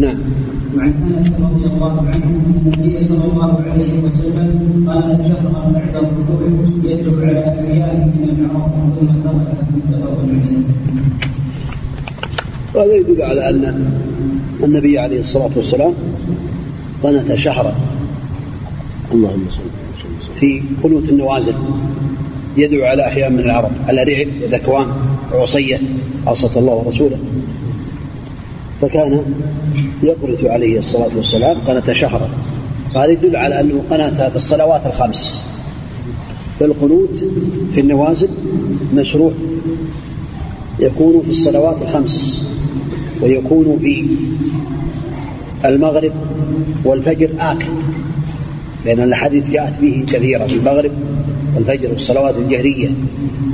نعم. وعن أنس رضي الله عنه أن النبي صلى الله عليه وسلم قال شهرا بعد الركوع يدعو على انبيائه من المعروف ثم ترك متفق عليه. وهذا يدل على أن النبي عليه الصلاة والسلام قنت شهرا. اللهم صل في قنوت النوازل. يدعو على أحياء من العرب. على رعل وذكوان وعصية. عصت الله ورسوله. فكان يقنت عليه الصلاة والسلام قنت شهرا فهذا يدل على أنه في الصلوات الخمس. فالقنوت في النوازل مشروع يكون في الصلوات الخمس ويكون في المغرب والفجر آكد لأن الأحاديث جاءت به كثيرة في المغرب والفجر والصلوات الجهرية.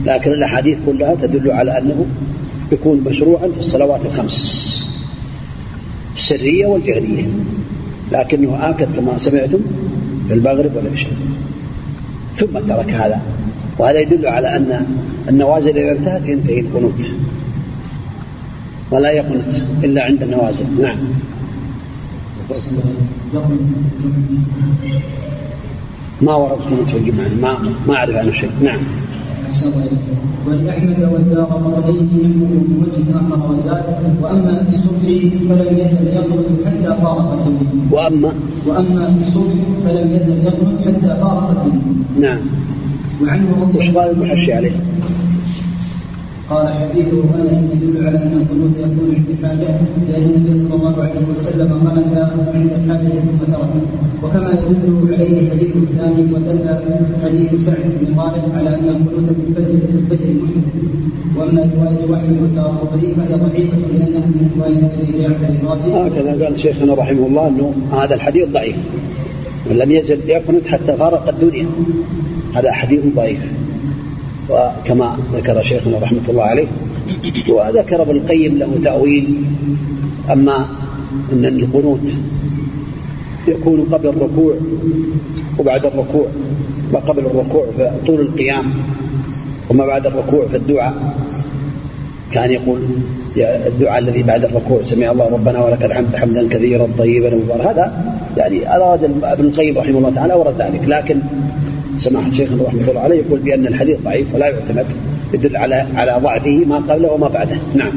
لكن الأحاديث كلها تدل على أنه يكون مشروعا في الصلوات الخمس. السرية والجهرية لكنه آكد كما سمعتم في المغرب والعشاء ثم ترك هذا. وهذا يدل على أن النوازل إذا انتهت ينتهي القنوت. ولا يقنت إلا عند النوازل. نعم. ما ورد قنوت في الجمعة. ما ما أعرف عنه شيء نعم. ولأحمد والدار قطني منه بوجه آخر وزاد. وأما في الصبح فلم يزل يقنط حتى فارق وأما وأما في الصبح فلم يزل يقنط حتى فارق نعم. وعنه رضي قال المحشي عليه؟ قال حديثه أنس يدل على أن القنوت يكون عند الحاجة لأن النبي صلى الله عليه وسلم قنت عند الحاجة ثم تركه وكما يدل عليه حديث الثاني ودل حديث سعد بن طالب على أن القنوت في الفجر في الفجر محدث وأما رواية واحد والدار قطري فهي ضعيفة لأنها من رواية أبي جعفر الرازي. هكذا قال شيخنا رحمه الله أنه هذا الحديث ضعيف. ولم يزل يقنت حتى فارق الدنيا. هذا حديث ضعيف. وكما ذكر شيخنا رحمة الله عليه وذكر ابن القيم له تأويل أما أن القنوت يكون قبل الركوع وبعد الركوع ما قبل الركوع في طول القيام وما بعد الركوع في الدعاء كان يقول الدعاء الذي بعد الركوع سمع الله ربنا ولك الحمد حمدا كثيرا طيبا مباركا. هذا يعني أراد ابن القيم رحمه الله تعالى ورد ذلك لكن سماحة شيخنا رحمة الله عليه يقول بأن الحديث ضعيف ولا يعتمد يدل على على ضعفه ما قبله وما بعده. نعم.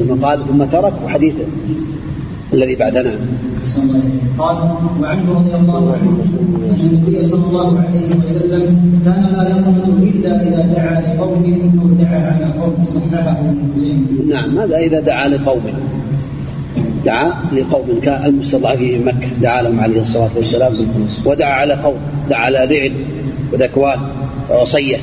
لما قال ثم ترك حديث الذي بعدنا. قال وعنه رضي الله عنه أن النبي صلى الله عليه وسلم كان لا يقنط إلا إذا دعا لقوم أو دعا على قوم صححه نعم هذا إذا دعا لقوم؟ دعا لقوم كان المستضعفين في مكة. دعا لهم عليه الصلاة والسلام. ودعا على قوم. دعا على ذعل وذكوان وعصية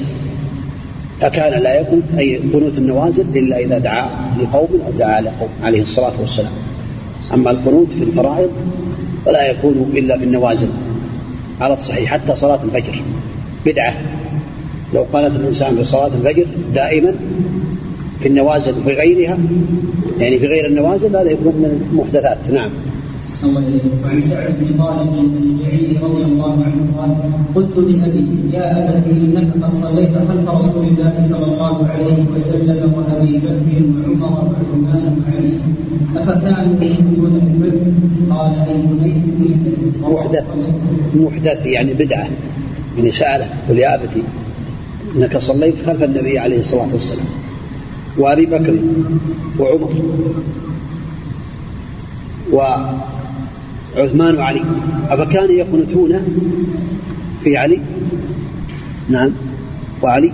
فكان لا يقنت أي قنوت النوازل إلا إذا دعا لقوم أو دعا على قوم عليه الصلاة والسلام. أما القنوت في الفرائض فلا يكون إلا في النوازل على الصحيح حتى صلاة الفجر. بدعة. لو قالت الإنسان في صلاة الفجر دائما في النوازل وفي غيرها؟ يعني في غير النوازل هذا يكون من المحدثات. نعم. وعن سعد بن طالب الشيعي رضي الله عنه قال قلت لأبي يا ابت إنك قد صليت خلف رسول الله صلى الله عليه وسلم وأبي بكر وعمر وعثمان وعلي. افكانوا يخرجون البدر قال أي محدث. محدث يعني بدعة. يعني سأله قل يا أبتي إنك صليت خلف النبي عليه الصلاة والسلام. وأبي بكر وعمر وعثمان وعلي. أفكانوا يقنتون في علي؟ نعم. وعلي؟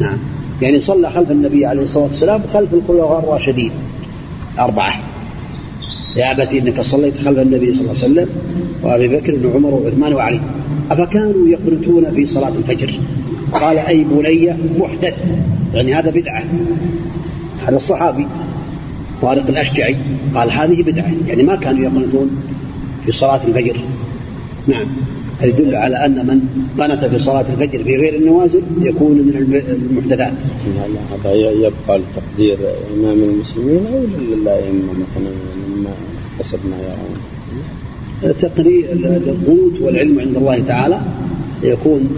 نعم. يعني صلى خلف النبي عليه الصلاة والسلام خلف الخلفاء الراشدين. أربعة. يا أبتي إنك صليت خلف النبي صلى الله عليه وسلم وأبي بكر وعمر وعثمان وعلي. أفكانوا يقنتون في صلاة الفجر؟ قال أي بني محدث. يعني هذا بدعة. هذا الصحابي طارق الأشجعي قال هذه بدعة. يعني ما كانوا يقنطون في صلاة الفجر. نعم. هذا يدل على أن من قنت في صلاة الفجر في غير النوازل يكون من المحدثات. هذا يبقى لتقدير إمام المسلمين أو للأئمة مثلا مما حسبنا يرون تقرير القوت والعلم عند الله تعالى يكون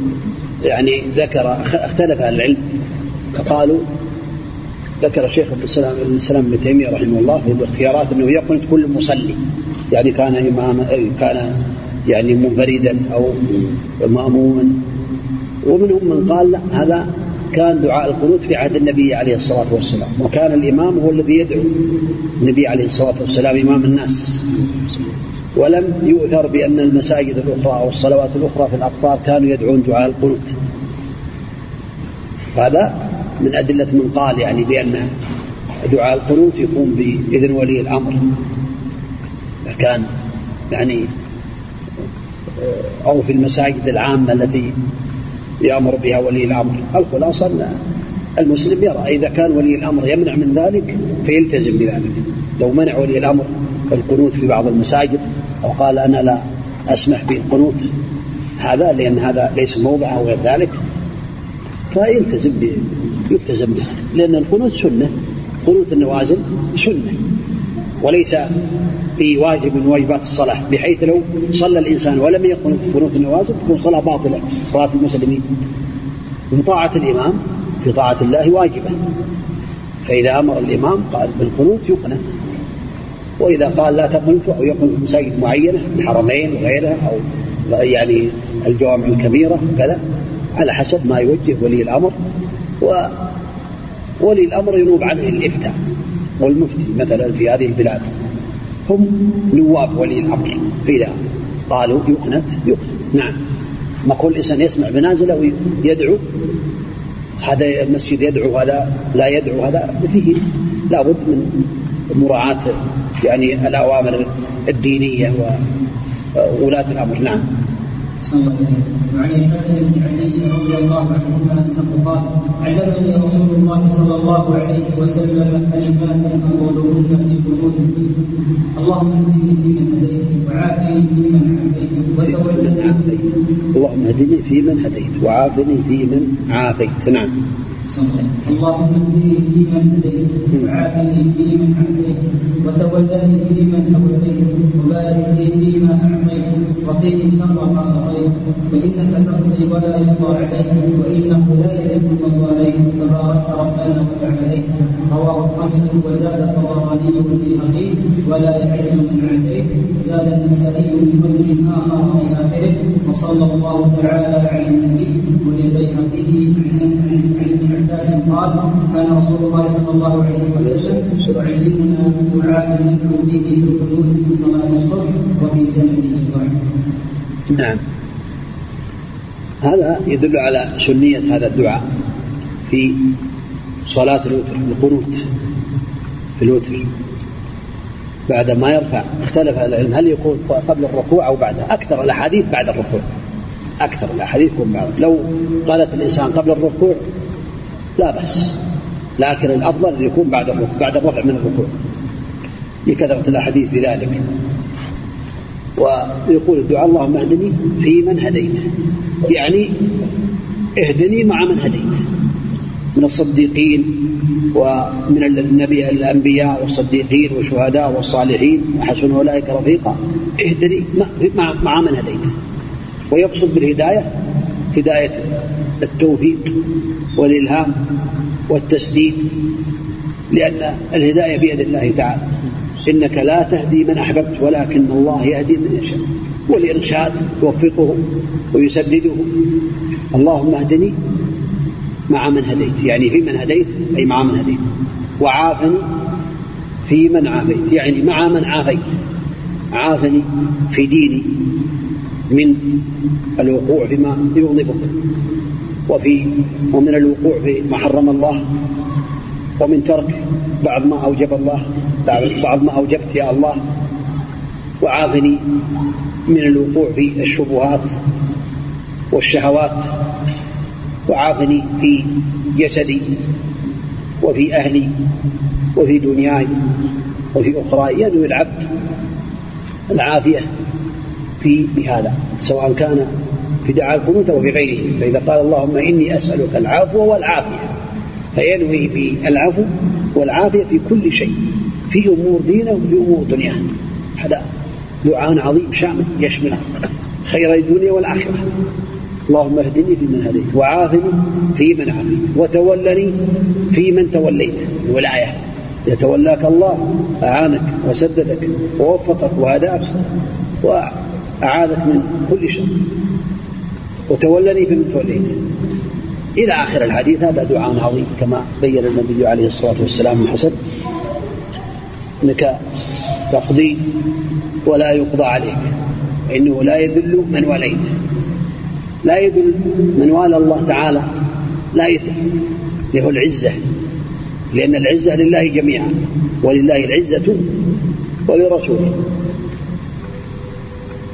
يعني ذكر اختلف العلم. فقالوا ذكر الشيخ ابن السلام ابن السلام ابن تيمية رحمه الله في الاختيارات أنه يقنت كل مصلي. يعني كان امام كان يعني منفردا أو مأموما. ومنهم من قال لا هذا كان دعاء القنوت في عهد النبي عليه الصلاة والسلام. وكان الإمام هو الذي يدعو النبي عليه الصلاة والسلام إمام الناس. ولم يؤثر بأن المساجد الأخرى أو الصلوات الأخرى في الأقطار كانوا يدعون دعاء القنوت. هذا من أدلة من قال يعني بأن دعاء القنوت يكون بإذن ولي الأمر. كان يعني أو في المساجد العامة التي يأمر بها ولي الأمر. الخلاصة أن المسلم يرى إذا كان ولي الأمر يمنع من ذلك فيلتزم بذلك. لو منع ولي الأمر القنوت في بعض المساجد أو قال أنا لا أسمح بالقنوت هذا لأن هذا ليس موضع أو غير ذلك فيلتزم يلتزم به لأن القنوت سنة. قنوت النوازل سنة. وليس في واجب من واجبات الصلاة بحيث لو صلى الإنسان ولم يقنط قنوت النوازل تكون صلاة باطلة. صلاة المسلمين. وطاعة الإمام في طاعة الله واجبة. فإذا أمر الإمام قال بالقنوت يقنت وإذا قال لا تقنطوا أو يقنط مساجد معينة الحرمين وغيرها أو يعني الجوامع الكبيرة كذا. على حسب ما يوجه ولي الأمر. وولي الأمر ينوب عنه الإفتاء والمفتي مثلا في هذه البلاد. هم نواب ولي الأمر. إذا قالوا يقنت يقنت. نعم. ما كل إنسان يسمع بنازله ويدعو. هذا المسجد يدعو هذا لا يدعو هذا فيه لابد من مراعاة يعني الأوامر الدينية وولاة الأمر. نعم. صلى الله عليه وسلم وعن الحسن بن علي رضي الله عنهما أنه قال علمني رسول الله صلى الله عليه وسلم كلمات أقولهن في قنوت اللهم اهدني فيمن هديت وعافني فيمن عافيت وتولني اللهم اهدني فيمن هديت وعافني فيمن عافيت. نعم. اللهم اهدني فيمن هديت وعافني فيمن عافيت وتولني فيمن توليت وبارك لي فيما فإنك تقضي ولا يقضى عليك وإنه لا يذل من واليت تبارك ربنا وتعاليت رواه الخمسة وزاد الطبراني والبيهقي ولا يعز من عافيت زاد النسائي من وجه آخر في آخره. وصلى الله تعالى على النبي وللبيهقي عن ابن عباس قال كان رسول الله صلى الله عليه وسلم يعلمنا دعاء ندعو به في القنوت في صلاة الصبح وفي سنته نعم. هذا يدل على سنية هذا الدعاء في صلاة الوتر القنوت في الوتر. بعد ما يرفع اختلف العلم هل يكون قبل الركوع أو بعده؟ أكثر الأحاديث بعد الركوع. أكثر الأحاديث يكون بعد. لو قالت الإنسان قبل الركوع لا بأس. لكن الأفضل أن يكون بعد الركوع بعد الرفع من الركوع. لكثرة الأحاديث بذلك ويقول الدعاء اللهم اهدني في من هديت. يعني اهدني مع من هديت. من الصديقين ومن النبي الأنبياء والصديقين والشهداء والصالحين وحسن أولئك رفيقا. اهدني مع, مع من هديت. ويقصد بالهداية هداية التوفيق والإلهام والتسديد لأن الهداية بيد الله تعالى. إنك لا تهدي من أحببت ولكن الله يهدي من يشاء. والإرشاد يوفقه ويسدده. اللهم اهدني مع من هديت يعني في من هديت أي مع من هديت. وعافني في من عافيت يعني مع من عافيت. عافني في ديني من الوقوع فيما يغضبك وفي ومن الوقوع في ما حرم الله. ومن ترك بعض ما أوجب الله بعض ما أوجبت يا الله. وعافني من الوقوع في الشبهات والشهوات. وعافني في جسدي وفي أهلي وفي دنياي وفي أخراي ينوي العبد العافية في بهذا سواء كان في دعاء القنوت أو في غيره. فإذا قال اللهم إني أسألك العفو والعافية. فينوي بالعفو والعافية في كل شيء في أمور دينه وفي أمور دنياه. هذا دعاء عظيم شامل يشمل خير الدنيا والآخرة. اللهم اهدني فيمن هديت وعافني فيمن عافيت وتولني فيمن توليت. الولاية يتولاك الله أعانك وسددك ووفقك وهداك وأعاذك من كل شر. وتولني فيمن توليت. إلى آخر الحديث. هذا دعاء عظيم كما بين النبي عليه الصلاة والسلام الحسن أنك تقضي ولا يقضى عليك. إنه لا يذل من وليت. لا يذل من والى الله تعالى لا يذل له العزة لأن العزة لله جميعا ولله العزة ولرسوله.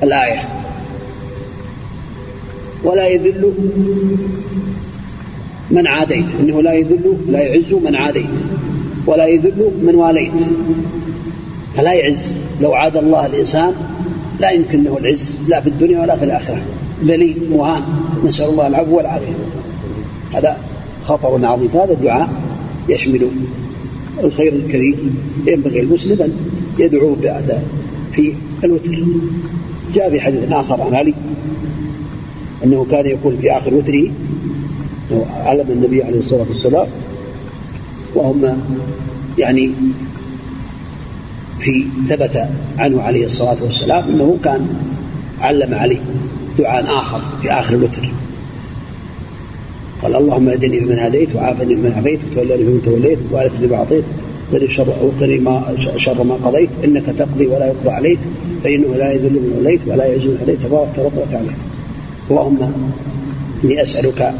الآية ولا يذل من عاديت. إنه لا يذل لا يعز من عاديت. ولا يذل من واليت. فلا يعز. لو عاد الله الإنسان لا يمكن له العز لا في الدنيا ولا في الآخرة. ذليل مهان. نسأل الله العفو والعافية. هذا خطر عظيم. هذا الدعاء يشمل الخير الكريم. ينبغي المسلم أن يدعو بعد في الوتر. جاء في حديث آخر عن علي أنه كان يقول في آخر وتره علم النبي عليه الصلاة والسلام اللهم يعني في ثبت عنه عليه الصلاة والسلام أنه كان علم عليه دعاء آخر في آخر الوتر. قال اللهم اهدني فيمن هديت وعافني فيمن عافيت وتولني فيمن توليت وعافني بما أعطيت وقني شر وقني ما شر ما قضيت. إنك تقضي ولا يقضى عليك فإنه لا يذل من وليت ولا يعز من هديت. تبارك ربك وتعالى. اللهم إني أسألك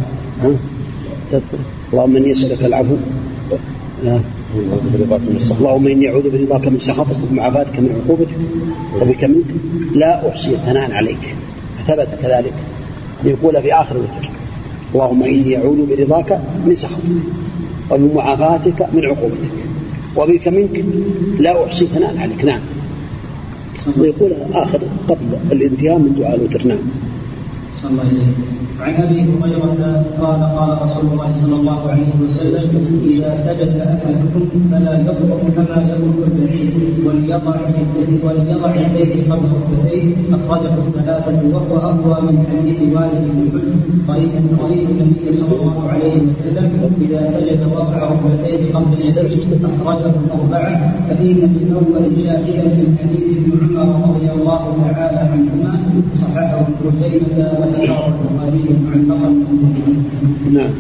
اللهم إني أسألك العفو. اللهم إني أعوذ برضاك من سخطك وبمعافاتك من عقوبتك وبك منك. لا أحصي ثناء عليك. ثبت كذلك. يقول في آخر الوتر. اللهم إني أعوذ برضاك من سخطك وبمعافاتك من عقوبتك وبك منك. لا أحصي ثناء عليك. نعم. ويقول آخر قبل الانتهاء من دعاء الوتر. نعم. وعن أبي هريرة قال قال رسول الله صلى الله عليه وسلم إذا سجد أحدكم فلا يبرك كما يبرك البعير وليضع وليضع يديه قبل ركبتيه أخرجه الثلاثة وهو أقوى من حديث والد بن حجر رايت رايت النبي صلى الله عليه وسلم إذا سجد وضع ركبتيه قبل يديه أخرجه الاربعه فإن من أول شاهدا من حديث ابن عمر رضي الله تعالى عنهما صححه ابن وذكره البخاري نعم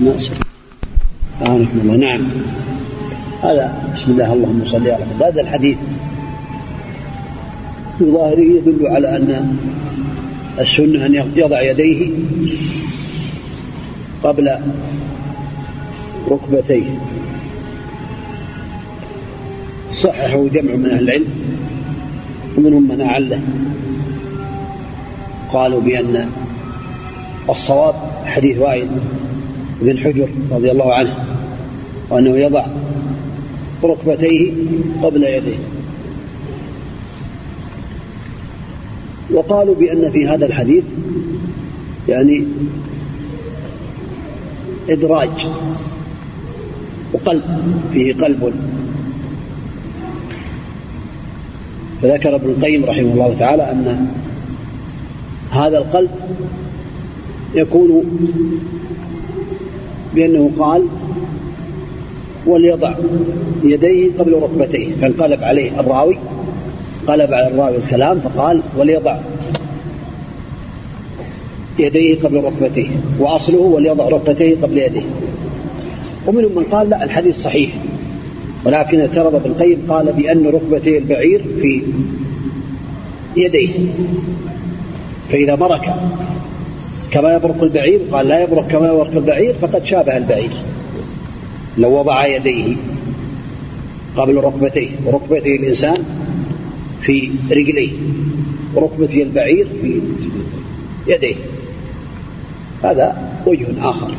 الله نعم. هذا بسم الله اللهم صل على محمد. هذا الحديث في ظاهره يدل على أن السنة أن يضع يديه قبل ركبتيه. صححه جمع من أهل العلم. ومنهم من أعله. قالوا بأن الصواب حديث وائل بن حجر رضي الله عنه وأنه يضع ركبتيه قبل يديه. وقالوا بأن في هذا الحديث يعني إدراج وقلب فيه قلب فذكر ابن القيم رحمه الله تعالى أن هذا القلب يكون بأنه قال وليضع يديه قبل ركبتيه فانقلب عليه الراوي قلب على الراوي الكلام فقال وليضع يديه قبل ركبتيه وأصله وليضع ركبتيه قبل يديه. ومنهم من قال لا الحديث صحيح. ولكن اعترض ابن القيم قال بأن ركبتي البعير في يديه. فإذا برك كما يبرك البعير قال لا يبرك كما يبرك البعير فقد شابه البعير. لو وضع يديه قبل ركبتيه وركبتي الإنسان في رجليه وركبتي البعير في يديه. هذا وجه آخر.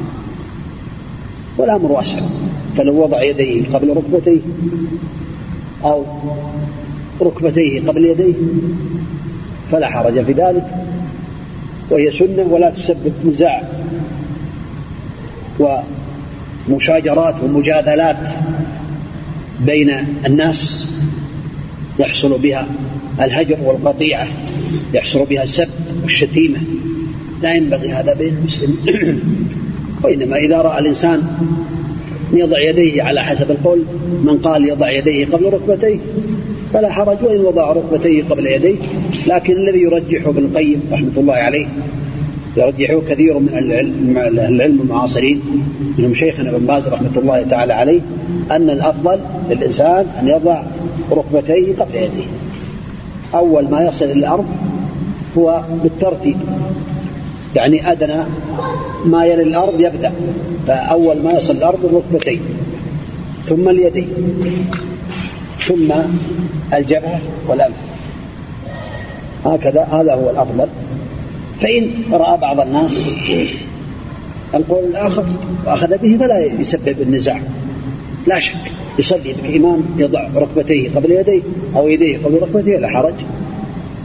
والأمر واسع فلو وضع يديه قبل ركبتيه أو ركبتيه قبل يديه فلا حرج في ذلك. وهي سنة ولا تسبب نزاع ومشاجرات ومجادلات بين الناس يحصل بها الهجر والقطيعة يحصل بها السب والشتيمة. لا ينبغي هذا بين المسلم. وإنما إذا رأى الإنسان يضع يديه على حسب القول من قال يضع يديه قبل ركبتيه فلا حرج وإن وضع ركبتيه قبل يديه. لكن الذي يرجحه ابن القيم رحمة الله عليه يرجحه كثير من العلم المعاصرين منهم شيخنا ابن باز رحمة الله تعالى عليه أن الأفضل للإنسان أن يضع ركبتيه قبل يديه. أول ما يصل إلى الأرض هو بالترتيب. يعني أدنى ما يلي الأرض يبدأ فأول ما يصل الأرض الركبتين ثم اليدين ثم الجبهة والأنف. هكذا هذا هو الأفضل. فإن رأى بعض الناس القول الآخر وأخذ به فلا يسبب النزاع. لا شك يصلي كإمام يضع ركبتيه قبل يديه أو يديه قبل ركبتيه لا حرج.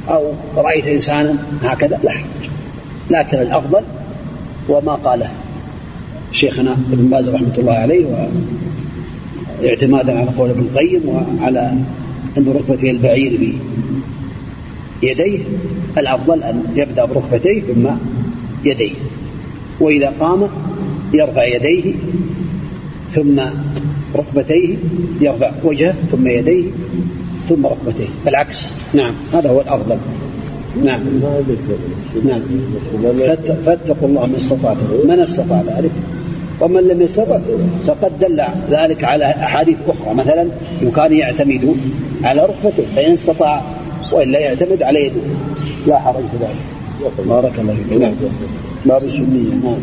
أو رأيت إنسانا هكذا لا حرج. لكن الأفضل وما قاله شيخنا ابن باز رحمة الله عليه واعتمادا على قول ابن القيم وعلى أن ركبتي البعير بيديه. الأفضل أن يبدأ بركبتيه ثم يديه. وإذا قام يرفع يديه ثم ركبتيه يرفع وجهه ثم يديه ثم ركبتيه. بالعكس نعم هذا هو الأفضل. نعم. نعم. فاتقوا الله من استطعتم. من استطاع ذلك؟ ومن لم يستطع فقد دل ذلك على أحاديث أخرى. مثلا كان يعتمد على ركبته فإن استطاع وإلا يعتمد على يده. لا حرج في ذلك. بارك الله فيك. نعم. باب السنية. نعم.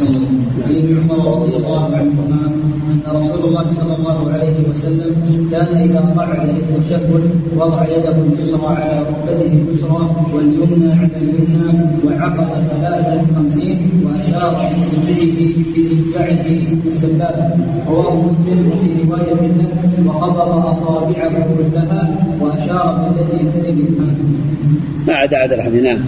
عن ابن عمر رضي الله عنهما أن رسول الله صلى الله عليه وسلم كان إذا قعد للتشهد وضع يده اليسرى على ركبته اليسرى واليمنى على اليمنى وعقد ثلاثة وخمسين وأشار باصبعه باصبعه السبابه رواه مسلم وفي رواية له وقبض أصابعه كلها بالتي تلي الفم. ما عدا عدا الحديث نعم.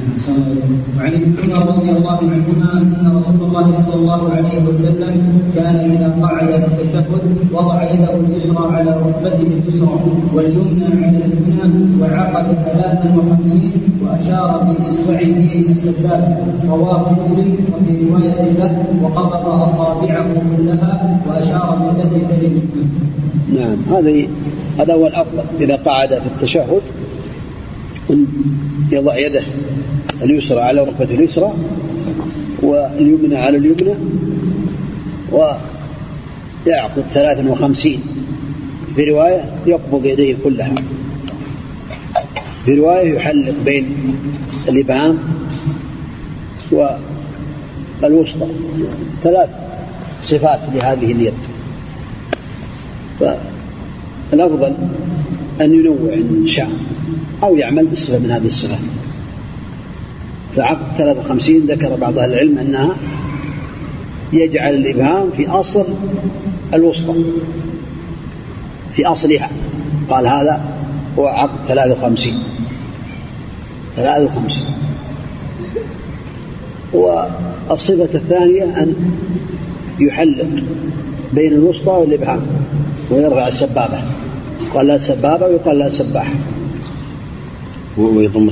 وعن ابن عمر رضي الله عنهما أن رسول الله صلى الله عليه وسلم كان إذا قعد في التشهد وضع يده اليسرى على ركبته اليسرى واليمنى على اليمنى وعقد ثلاثا وخمسين وأشار بإصبعه السبابة رواه مسلم وفي رواية له وقبض أصابعه كلها وأشار بالتي تلي نعم هذه هذا هو الأفضل. إذا قعد في التشهد يضع يده اليسرى على ركبته اليسرى واليمنى على اليمنى ويعقد ثلاثا وخمسين. في رواية يقبض يديه كلها. في رواية يحلق بين الإبهام والوسطى. ثلاث صفات لهذه اليد. فالأفضل أن ينوع إن شاء أو يعمل بصفة من هذه الصفات. فعقد 53 ذكر بعض أهل العلم أنها يجعل الإبهام في أصل الوسطى في أصلها. قال هذا هو عقد 53 53 والصفة الثانية أن يحلق بين الوسطى والإبهام. ويرفع السبابة قال لا سبابة ويقال لا سباحة. ويضم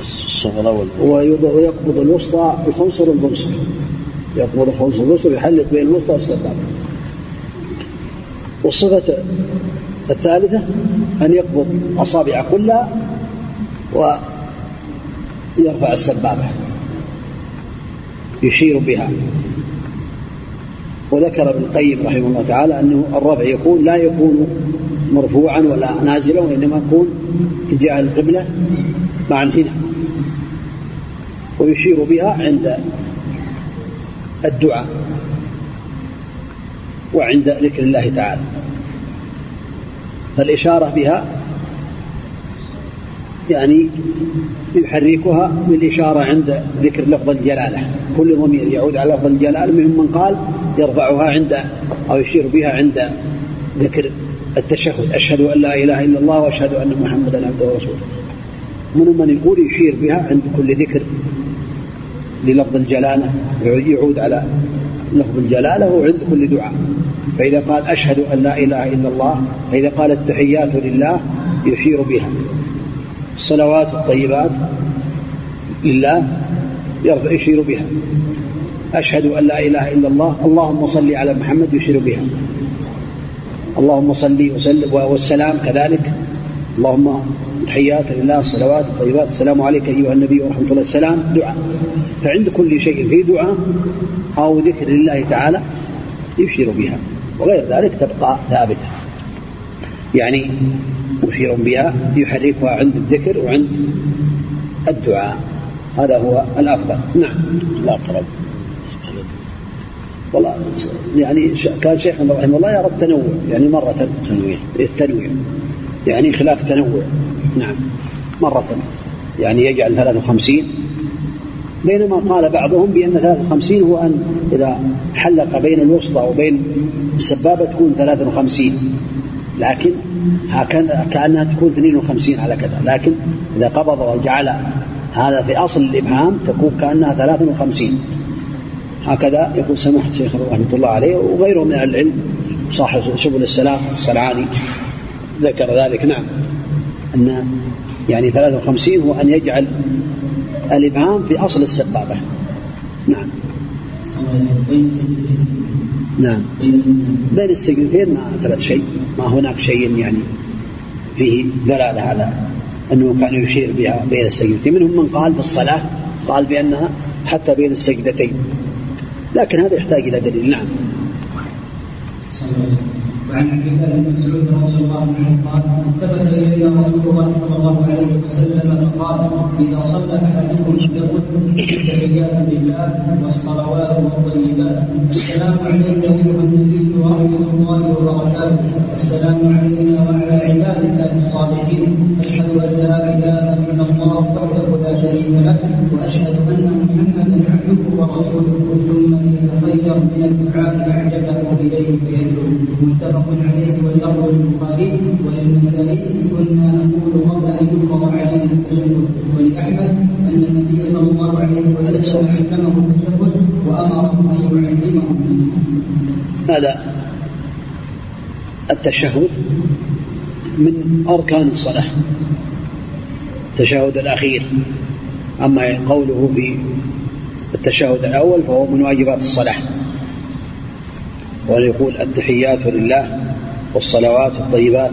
الصغرى ويقبض الوسطى الخنصر والبنصر يقبض الخنصر والبنصر يحلق بين الوسطى والسبابة. والصفة الثالثة أن يقبض أصابع كلها ويرفع السبابة. يشير بها. وذكر ابن القيم رحمه الله تعالى أنه الرفع يكون لا يكون مرفوعا ولا نازلا وإنما يكون تجاه القبلة مع الغنى ويشير بها عند الدعاء وعند ذكر الله تعالى. فالإشارة بها يعني يحركها بالإشارة عند ذكر لفظ الجلالة. كل ضمير يعود على لفظ الجلالة منهم من قال يرفعها عند أو يشير بها عند ذكر التشهد. أشهد أن لا إله إلا الله وأشهد أن محمدا عبده ورسوله. منهم من يقول يشير بها عند كل ذكر للفظ الجلالة يعود على لفظ الجلالة عند كل دعاء. فإذا قال أشهد أن لا إله إلا الله فإذا قال التحيات لله يشير بها. الصلوات الطيبات لله يشير بها. أشهد أن لا إله إلا الله اللهم صل على محمد يشير بها. اللهم صل وسلم والسلام كذلك. اللهم تحيات لله الصلوات الطيبات السلام عليك أيها النبي ورحمة الله. السلام دعاء. فعند كل شيء في دعاء أو ذكر لله تعالى يشير بها. وغير ذلك تبقى ثابتة. يعني مشير بها يحركها عند الذكر وعند الدعاء. هذا هو الأفضل. نعم. الأقرب والله يعني كان شيخنا رحمه الله يرى التنوع يعني مرة تنويع التنويع. يعني خلاف تنوع. نعم. مرة. يعني يجعل 53 بينما قال بعضهم بأن 53 هو أن إذا حلق بين الوسطى وبين السبابة تكون 53 لكن هكذا كأنها تكون 52 على كذا. لكن إذا قبض وجعل هذا في أصل الإبهام تكون كأنها 53 هكذا يقول سماحة الشيخ رحمة الله عليه وغيره من العلم صاحب سبل السلام الصنعاني ذكر ذلك. نعم. أن يعني 53 هو أن يجعل الإبهام في أصل السبابة. نعم. نعم. بين السجدتين ما ثبت شيء. ما هناك شيء يعني فيه دلالة على أنه كان يشير بها بين السجدتين. منهم من قال في الصلاة قال بأنها حتى بين السجدتين. لكن هذا يحتاج إلى دليل. نعم. وعن عبد الله بن مسعود رضي الله عنه قال ثبت الينا رسول الله صلى الله عليه وسلم فقال إذا صلى أحدكم فليقل التحيات لله والصلوات والطيبات. السلام عليك أيها النبي ورحمة الله وبركاته. السلام علينا وعلى عباد الله الصالحين. أشهد أن لا إله إلا الله وحده لا شريك له وأشهد أن محمدا عبده ورسوله. يتخير من الدعاء اعجبه إليه فيدعو متفق عليه واللفظ للبخاري وللنسائي. كنا نقول قبل ان يفرض علينا التشهد ولأحمد أن النبي صلى الله عليه وسلم علمه التشهد وأمره أن يعلمه الناس. هذا التشهد من أركان الصلاة. التشهد الأخير. أما قوله في التشهد الأول فهو من واجبات الصلاة. ويقول التحيات لله والصلوات الطيبات.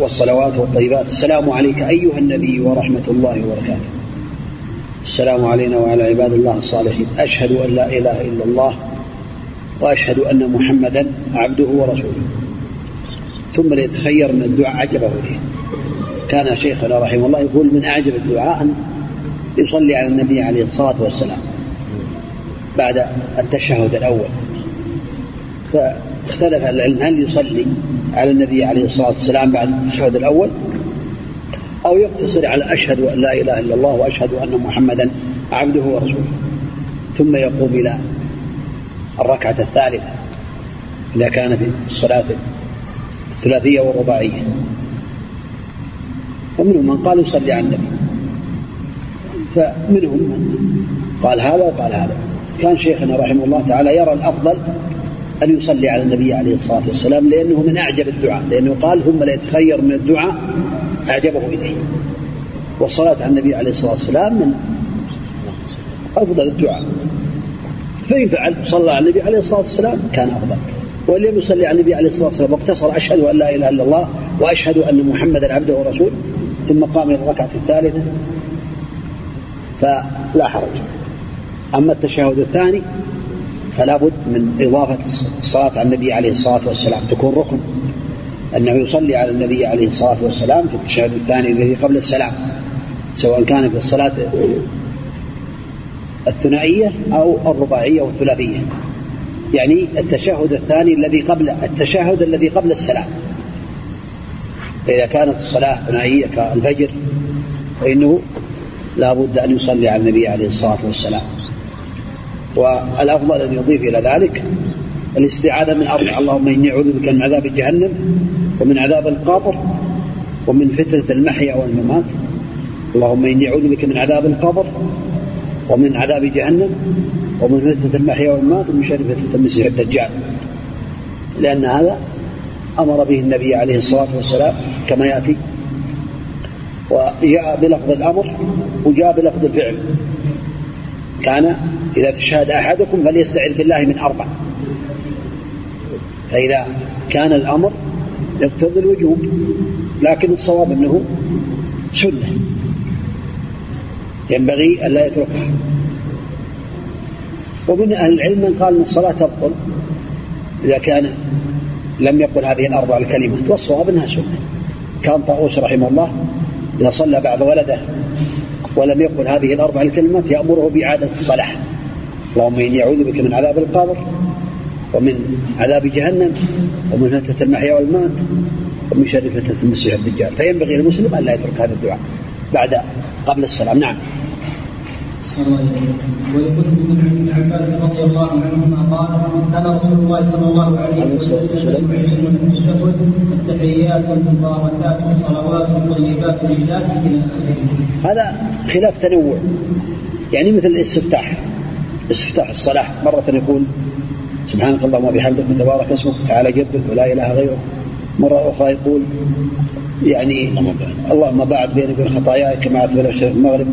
والصلوات والطيبات. السلام عليك أيها النبي ورحمة الله وبركاته. السلام علينا وعلى عباد الله الصالحين. أشهد أن لا إله إلا الله وأشهد أن محمدا عبده ورسوله. ثم ليتخير من الدعاء عجبه ليه كان شيخنا رحمه الله يقول من أعجب الدعاء أن يصلي على النبي عليه الصلاة والسلام بعد التشهد الأول. فاختلف العلم هل يصلي على النبي عليه الصلاة والسلام بعد التشهد الأول أو يقتصر على أشهد أن لا إله إلا الله وأشهد أن محمدا عبده ورسوله ثم يقوم إلى الركعة الثالثة إذا كان في الصلاة الثلاثية والرباعية. ومنهم من قال يصلي على النبي فمنهم من قال هذا وقال هذا. كان شيخنا رحمه الله تعالى يرى الأفضل أن يصلي على النبي عليه الصلاة والسلام لأنه من أعجب الدعاء لأنه قال ثم ليتخير من الدعاء أعجبه إليه. والصلاة على النبي عليه الصلاة والسلام من أفضل الدعاء. فإن فعل صلى على النبي عليه الصلاة والسلام كان أفضل. وإن لم يصلي على النبي عليه الصلاة والسلام واقتصر أشهد أن لا إله إلا الله وأشهد أن محمدا عبده ورسوله ثم قام إلى الركعة الثالثة فلا حرج. أما التشهد الثاني فلا بد من إضافة الصلاة على النبي عليه الصلاة والسلام. تكون ركن. أنه يصلي على النبي عليه الصلاة والسلام في التشهد الثاني الذي قبل السلام سواء كان في الصلاة الثنائية أو الرباعية والثلاثية يعني التشهد الثاني الذي قبل التشهد الذي قبل السلام. فإذا كانت الصلاة ثنائية كالفجر فإنه لا بد أن يصلي على النبي عليه الصلاة والسلام. والأفضل أن يضيف إلى ذلك الاستعاذة من أربع اللهم إني أعوذ بك من عذاب جهنم ومن عذاب القبر ومن فتنة المحيا والممات. اللهم إني أعوذ بك من عذاب القبر ومن عذاب جهنم ومن فتنة المحيا والمات ومن شر فتنة المسيح الدجال. لأن هذا أمر به النبي عليه الصلاة والسلام كما يأتي. وجاء بلفظ الأمر وجاء بلفظ الفعل. كان إذا تشهد أحدكم فليستعذ بالله من أربع. فإذا كان الأمر يقتضي الوجوب لكن الصواب أنه سنة. ينبغي ألا يتركها. ومن أهل العلم من قال أن الصلاة تبطل إذا كان لم يقل هذه الأربع الكلمات والصواب أنها سنة. كان طاووس رحمه الله إذا صلى بعد ولده ولم يقل هذه الأربع الكلمات يأمره بإعادة الصلاة. اللهم إني أعوذ بك من عذاب القبر ومن عذاب جهنم ومن فتنة المحيا والمات ومن شر فتنة المسيح الدجال. فينبغي للمسلم أن لا يترك هذا الدعاء بعد قبل السلام. نعم. ولمسلم بن عباس رضي الله عنهما قال كان رسول الله صلى الله عليه وسلم يعلمنا التشهد التحيات المباركات الصلوات الطيبات لله إلى. هذا خلاف تنوع. يعني مثل الاستفتاح. استفتاح الصلاة مرة يقول سبحانك اللهم وبحمدك وتبارك اسمك تعالى جدك ولا إله غيرك. مرة أخرى يقول يعني اللهم باعد بيني وبين خطاياي كما بين الشرق المغرب.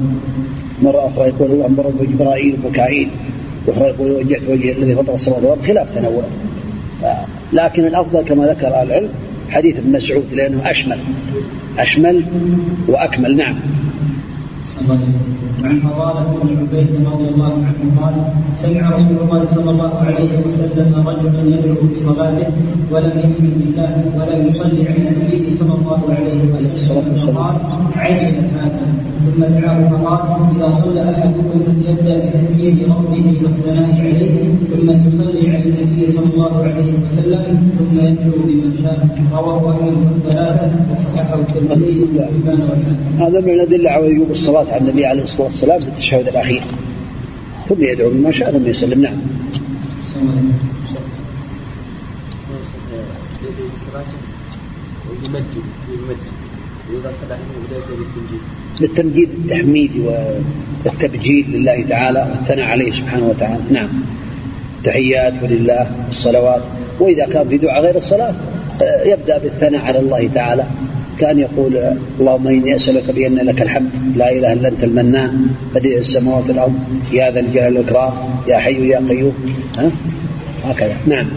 مرة أخرى يقول اللهم رب جبرائيل وميكائيل. وأخرى يقول وجهت وجهي الذي فطر السماوات والأرض خلاف تنوع لكن الأفضل كما ذكر أهل العلم حديث ابن مسعود لأنه أشمل. أشمل وأكمل. نعم. عن فضالة بن عبيد رضي الله عنه قال سمع رسول الله صلى الله عليه وسلم رجلا يدعو بصلاته ولم يؤمن بالله ولم يصلي على النبي صلى الله عليه وسلم فقال عجل هذا ثم دعاه فقال إذا صلى أحدكم فليبدا بتحميد ربه والثناء عليه ثم يصلي على النبي صلى الله عليه وسلم ثم يدعو بما شاء رواه أحمد الثلاثه وصححه الترمذي وابن هذا من الأدلة على وجوب الصلاة على النبي عليه الصلاة والسلام في التشهد الأخير. ثم يدعو بما شاء ثم يسلم. نعم. يمجد يمجد. وإذا بداية بالتمجيد بالتمجيد التحميد والتبجيل لله تعالى والثناء عليه سبحانه وتعالى. نعم. تحيات لله الصلوات. وإذا كان في دعاء غير الصلاة يبدأ بالثناء على الله تعالى. كان يقول اللهم إني أسألك بأن لك الحمد. لا إله إلا أنت المنان. بديع السماوات والأرض. يا ذا الجلال والإكرام. يا حي يا قيوم. ها؟ هكذا. نعم.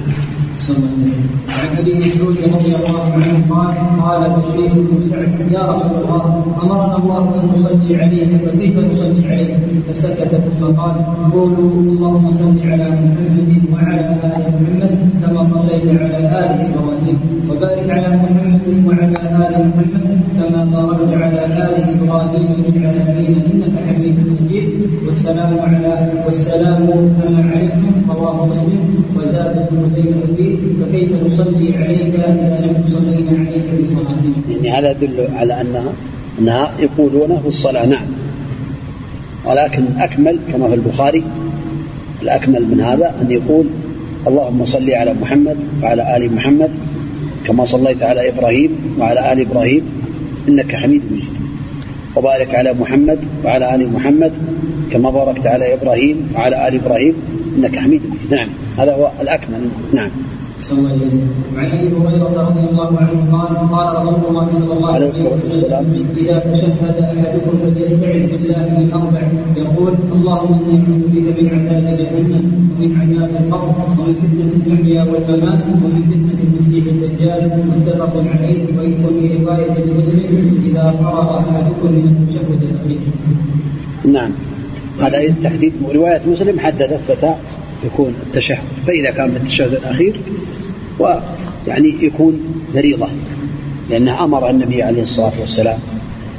عن ابي مسعود رضي الله عنه قال قال بشير بن سعد يا رسول الله أمرنا الله أن نصلي عليك فكيف نصلي عليك؟ فسكت ثم قال قولوا اللهم صل على محمد وعلى آل محمد كما صليت على آل إبراهيم وبارك على محمد وعلى آل محمد كما باركت على آل إبراهيم في العالمين إنك حميد مجيد والسلام على والسلام مسلم فكيف نصلي عليك اذا لم تصلينا عليك بصلاه يعني هذا يدل على انها أنها يقولونه في الصلاة نعم. ولكن الأكمل كما في البخاري الأكمل من هذا أن يقول اللهم صل على محمد وعلى آل محمد كما صليت على إبراهيم وعلى آل إبراهيم إنك حميد مجيد. وبارك على محمد وعلى آل محمد كما باركت على إبراهيم وعلى آل إبراهيم إنك حميد مجيد. نعم هذا هو الأكمل. نعم. وعن أبي هريره رضي الله عنه قال قال رسول الله صلى الله عليه وسلم إذا تشهد أحدكم فليستعذ بالله من أربع يقول اللهم إني أعوذ بك من عذاب جهنم ومن عذاب القبر ومن فتنة المحيا والممات ومن فتنة المسيح الدجال متفق عليه وفي رواية لمسلم إذا فرغ أحدكم من التشهد الاخير. نعم. هذا التحديد رواية مسلم حددت متى يكون التشهد فإذا كان التشهد الأخير ويعني يكون فريضة لأنه أمر النبي عليه الصلاة والسلام.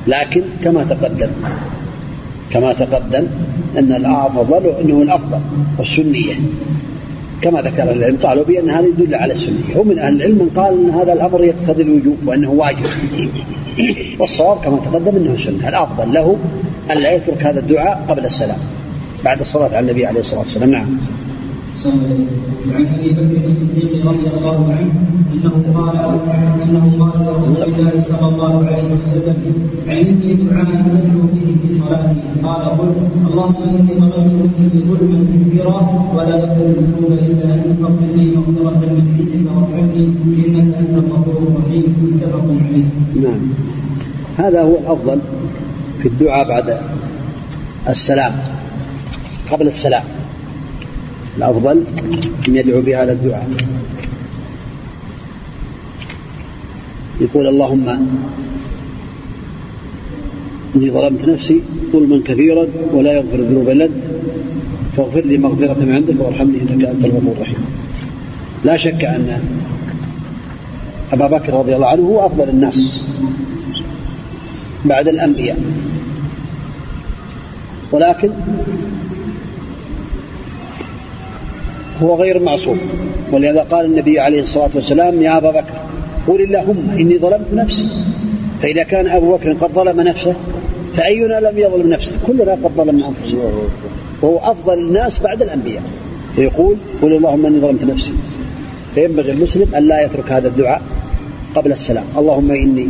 لكن كما تقدم كما تقدم أن الأفضل أنه الأفضل والسنية. كما ذكر العلم قالوا بأن هذا يدل على السنية. ومن أهل العلم من قال أن هذا الأمر يقتضي الوجوب وأنه واجب. والصواب كما تقدم أنه سنة. الأفضل له أن لا يترك هذا الدعاء قبل السلام بعد الصلاة على النبي عليه الصلاة والسلام. نعم. وعن ابي بكر الصديق رضي الله عنه انه قال انه قال لرسول الله صلى الله عليه وسلم علمني دعاء ادعو به في صلاتي قال قل اللهم اني ظلمت نفسي ظلما كثيرا ولا يغفر الذنوب الا انت فاغفر لي مغفره من عندك وارحمني انك انت الغفور الرحيم متفق عليه. نعم هذا هو الأفضل في الدعاء بعد السلام قبل السلام الأفضل أن يدعو بهذا الدعاء. يقول اللهم إني ظلمت نفسي ظلما كثيرا ولا يغفر الذنوب إلا أنت فاغفر لي مغفرة من عندك وارحمني إنك أنت الغفور الرحيم. لا شك أن أبا بكر رضي الله عنه هو أفضل الناس بعد الأنبياء. ولكن هو غير معصوم. ولهذا قال النبي عليه الصلاة والسلام يا أبا بكر قل اللهم إني ظلمت نفسي. فإذا كان أبو بكر قد ظلم نفسه فأينا لم يظلم نفسه؟ كلنا قد ظلمنا أنفسنا. وهو أفضل الناس بعد الأنبياء. فيقول قل اللهم إني ظلمت نفسي. فينبغي المسلم أن لا يترك هذا الدعاء قبل السلام. اللهم إني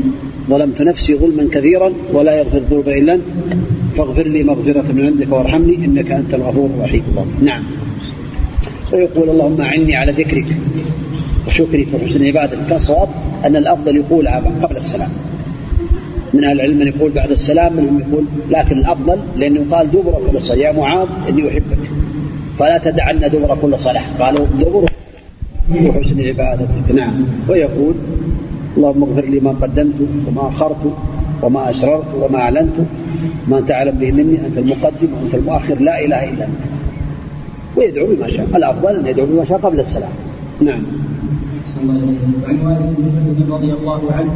ظلمت نفسي ظلما كثيرا ولا يغفر الذنوب إلا أنت فاغفر لي مغفرة من عندك وارحمني إنك أنت الغفور الرحيم. نعم. ويقول اللهم أعني على ذكرك وشكرك وحسن عبادتك كالصواب أن الأفضل يقول قبل السلام. من أهل العلم من يقول بعد السلام منهم يقول لكن الأفضل لأنه قال دبر كل صلاة. يا معاذ إني أحبك. فلا تدعن دبر كل صلاة. قالوا دبر وحسن عبادتك نعم. ويقول اللهم اغفر لي ما قدمت وما أخرت وما أسررت وما أعلنت. ما تعلم به مني أنت المقدم وأنت المؤخر. لا إله إلا أنت. ويدعو بما شاء. الأفضل أن يدعو بما شاء قبل السلام. نعم. وعن والد بن رضي الله عنه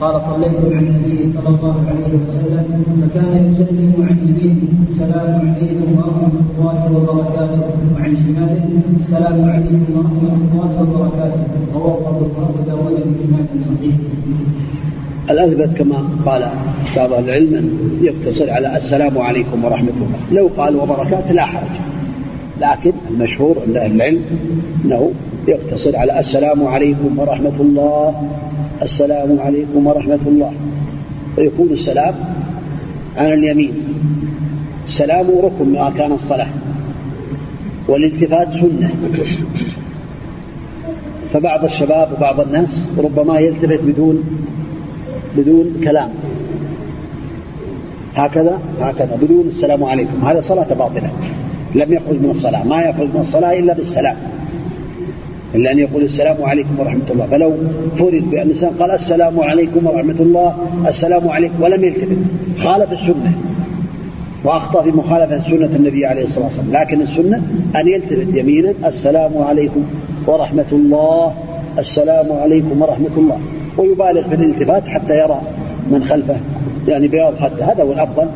قال صليت مع النبي صلى الله عليه وسلم فكان يسلم عن يمينه السلام عليكم ورحمة الله وبركاته. وعن شماله السلام عليكم ورحمة الله وبركاته. رواه أبو داود بإسناد صحيح. الأثبت كما قال بعض العلم يقتصر على السلام عليكم ورحمة الله. لو قال وبركاته لا حرج. لكن المشهور عند أهل العلم أنه يقتصر على السلام عليكم ورحمة الله السلام عليكم ورحمة الله. ويكون السلام على اليمين. السلام ركن من أركان الصلاة. والالتفات سنة. فبعض الشباب وبعض الناس ربما يلتفت بدون بدون كلام. هكذا هكذا بدون السلام عليكم. هذا صلاة باطلة. لم يخرج من الصلاة ما يخرج من الصلاة إلا بالسلام. إلا أن يقول السلام عليكم ورحمة الله. فلو فرض بأن الإنسان قال السلام عليكم ورحمة الله السلام عليكم ولم يلتفت خالف السنة. وأخطأ في مخالفة سنة النبي عليه الصلاة والسلام. لكن السنة أن يلتفت يمينا السلام عليكم ورحمة الله السلام عليكم ورحمة الله. ويبالغ في الالتفات حتى يرى من خلفه يعني بياض خده هذا هو الأفضل.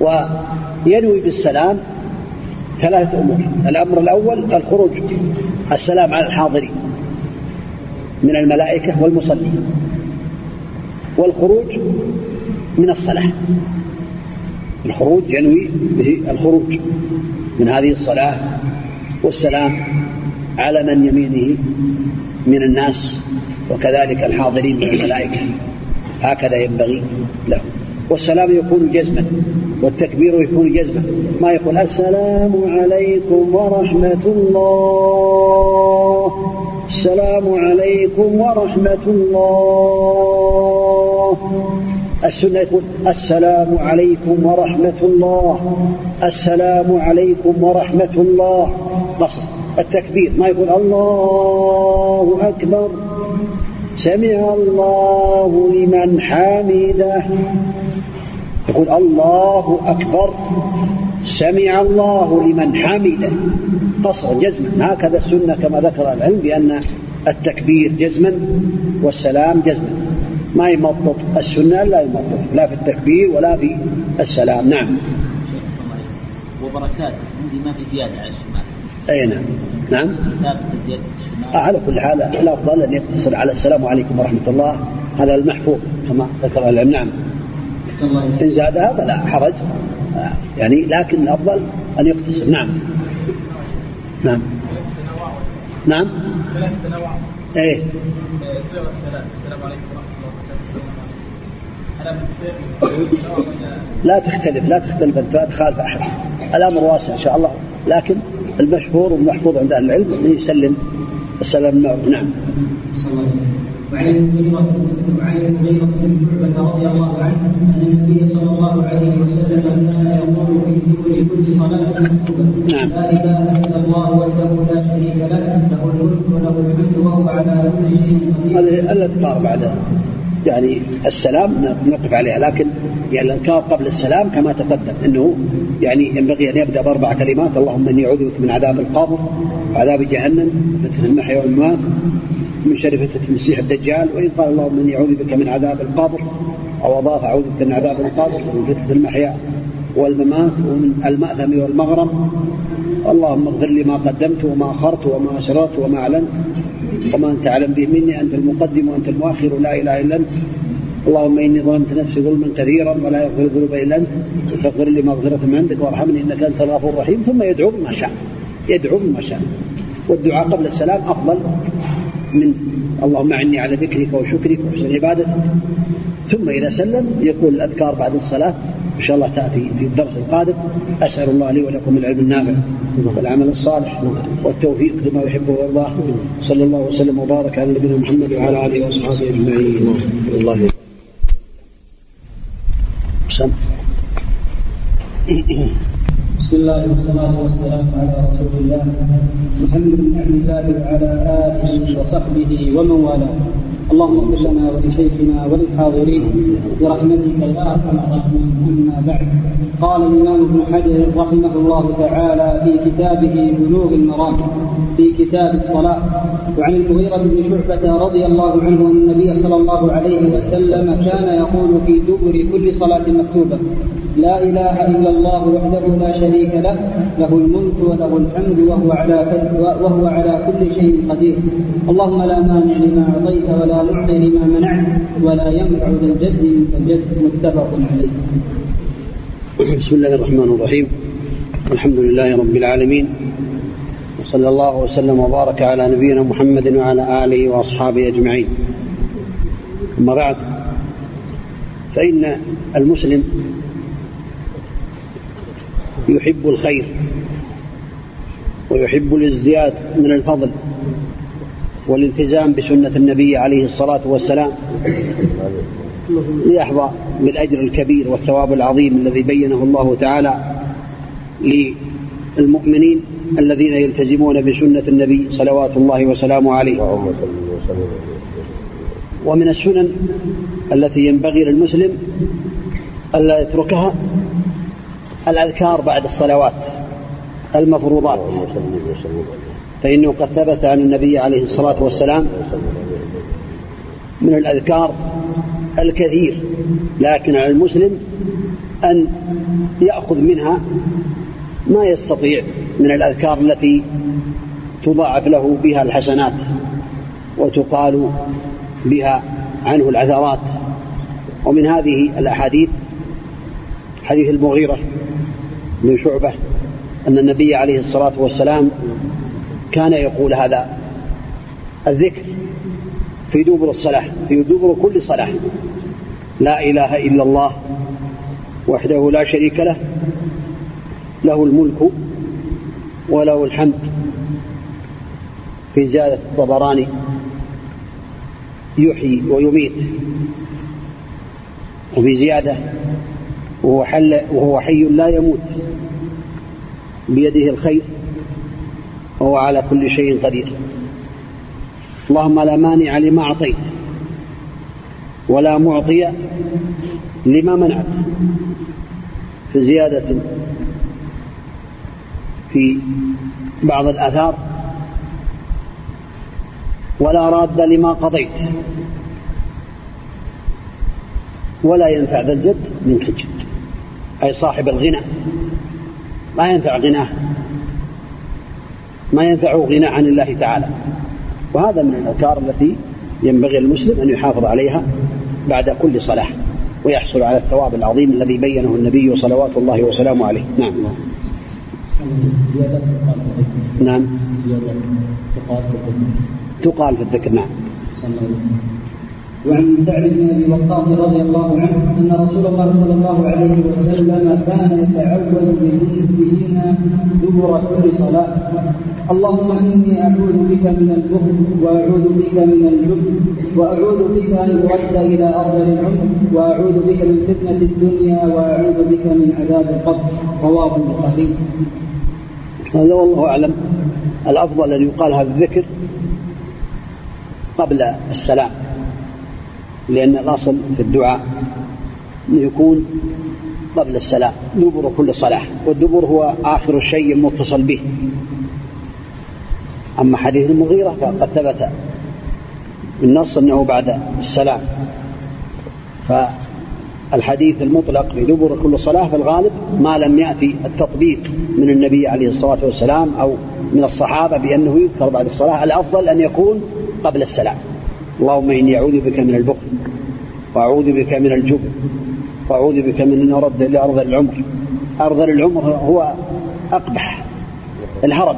وينوي بالسلام ثلاثة أمور. الأمر الأول الخروج السلام على الحاضرين من الملائكة والمصلين. والخروج من الصلاة. الخروج ينوي به الخروج من هذه الصلاة والسلام على من يمينه من الناس وكذلك الحاضرين من الملائكة. هكذا ينبغي له والسلام يكون جزما والتكبير يكون جزما. ما يقول السلام عليكم ورحمة الله. السلام عليكم ورحمة الله. السنة يقول السلام عليكم ورحمة الله. السلام عليكم ورحمة الله. قصر التكبير. ما يقول الله أكبر. سمع الله لمن حمده. يقول الله أكبر سمع الله لمن حمده. قصرا جزما. هكذا السنة كما ذكر العلم بأن التكبير جزما والسلام جزما. ما يمطط السنة لا يمطط لا في التكبير ولا في السلام. نعم. وبركاته. عندي ما في زيادة على الشمال أي نعم. نعم. زيادة الشمال آه على كل حال الأفضل أن يقتصر على السلام عليكم ورحمة الله. هذا المحفوظ كما ذكر العلم. نعم. إن زادها فلا حرج. يعني لكن الأفضل أن يقتصر. نعم. نعم. نعم. التنوع إيه. السلام السلام عليكم ورحمه الله وبركاته لا تختلف لا تختلف لا تخالف أحد. الأمر واسع إن شاء الله. لكن المشهور والمحفوظ عند أهل العلم انه يسلم. السلام نعم. وعن المغيرة بن شعبة رضي الله عنه أن النبي صلى الله عليه وسلم كان يقول في دبر كل صلاة مكتوبة نعم. لا إله إلا الله وحده لا شريك له له الملك وله الحمد وهو على كل شيء قدير هذه الأذكار بعد يعني السلام نقف عليها لكن يعني الأذكار قبل السلام كما تقدم إنه يعني ينبغي أن يبدأ بأربع كلمات اللهم إني أعوذ بك من عذاب القبر وعذاب جهنم فتنة المحيا والممات من شر فتنة المسيح الدجال وإن قال اللهم إني أعوذ بك من عذاب القبر أو أضاف أعوذ بك من عذاب القبر ومن فتنة المحيا والممات ومن المأثم والمغرم. اللهم اغفر لي ما قدمت وما أخرت وما اسررت وما أعلنت. وما أنت أعلم به مني أنت المقدم وأنت المؤخر لا إله إلا أنت. اللهم إني ظلمت نفسي ظلما كثيرا ولا يغفر الذنوب إلا أنت. فاغفر لي مغفرة من عندك وارحمني إنك أنت الغفور الرحيم. ثم يدعو بما شاء يدعو بما شاء. والدعاء قبل السلام أفضل. من اللهم اعني على ذكرك وشكرك وحسن عبادتك. ثم اذا سلم يقول الأذكار بعد الصلاة إن شاء الله تأتي في الدرس القادم. أسأل الله لي ولكم العلم النافع والعمل الصالح والتوفيق لما يحبه ويرضاه صلى الله وسلم وبارك على نبينا محمد وعلى آله وأصحابه أجمعين. الله سم. بسم الله والصلاة والسلام على رسول الله محمد بن عبد الله وعلى آله وصحبه ومن والاه. اللهم اغفر لنا ولشيخنا وللحاضرين برحمتك يا أرحم الراحمين. أما بعد قال الإمام ابن حجر رحمه الله تعالى في كتابه بلوغ المرام في كتاب الصلاة وعن المغيرة بن شعبة رضي الله عنه أن النبي صلى الله عليه وسلم كان يقول في دبر كل صلاة مكتوبة لا إله إلا الله وحده لا شريك له له الملك وله الحمد وهو على وهو على كل شيء قدير. اللهم لا مانع لما أعطيت ولا معطي لما منعت ولا ينفع ذا الجد منك الجد متفق عليه. بسم الله الرحمن الرحيم. الحمد لله رب العالمين. وصلى الله وسلم وبارك على نبينا محمد وعلى آله وأصحابه أجمعين. أما بعد فإن المسلم يحب الخير ويحب الازدياد من الفضل. والالتزام بسنة النبي عليه الصلاة والسلام ليحظى بالأجر الكبير والثواب العظيم الذي بينه الله تعالى للمؤمنين الذين يلتزمون بسنة النبي صلوات الله وسلامه عليه. ومن السنن التي ينبغي للمسلم ألا يتركها الأذكار بعد الصلوات المفروضات. فإنه قد ثبت عن النبي عليه الصلاة والسلام من الأذكار الكثير لكن على المسلم أن يأخذ منها ما يستطيع من الأذكار التي تضاعف له بها الحسنات وتقال بها عنه العثرات. ومن هذه الأحاديث حديث المغيرة بن شعبة أن النبي عليه الصلاة والسلام كان يقول هذا الذكر في دبر الصلاة في دبر كل صلاة. لا إله إلا الله وحده لا شريك له له الملك وله الحمد. في زيادة الطبراني يحيي ويميت. وفي زيادة وهو, حل وهو حي لا يموت. بيده الخير. وهو على كل شيء قدير. اللهم لا مانع لما أعطيت ولا معطي لما منعت. في زيادة في بعض الآثار. ولا راد لما قضيت. ولا ينفع ذا الجد منك الجد. أي صاحب الغنى. ما ينفع غناه. ما ينفع غنى عن الله تعالى. وهذا من الأذكار التي ينبغي المسلم أن يحافظ عليها بعد كل صلاة ويحصل على الثواب العظيم الذي بينه النبي صلوات الله وسلامه عليه. نعم. نعم. تقال في الذكر نعم. وعن سعد بن أبي وقاص رضي الله عنه أن رسول الله صلى الله عليه وسلم كان يتعوذ بهن دبر كل صلاة. اللهم إني أعوذ بك من البخل وأعوذ بك من الجبن وأعوذ بك أن أرد إلى أرض العمر وأعوذ بك من فتنة الدنيا وأعوذ بك من عذاب القبر. رواه البخاري. هذا والله أعلم. الأفضل أن يقال هذا الذكر قبل السلام لأن الأصل في الدعاء يكون قبل السلام دبر كل صلاة والدبر هو آخر الشيء المتصل به. أما حديث المغيرة فقد ثبت بالنص أنه بعد السلام. فالحديث المطلق في دبر كل صلاة في الغالب ما لم يأتي التطبيق من النبي عليه الصلاة والسلام أو من الصحابة بأنه يذكر بعد الصلاة. الأفضل أن يكون قبل السلام. اللهم إني أعوذ بك من البخل وأعوذ بك من الجبن وأعوذ بك من أن أرد إلى أرض العمر. أرض العمر هو أقبح. الهرم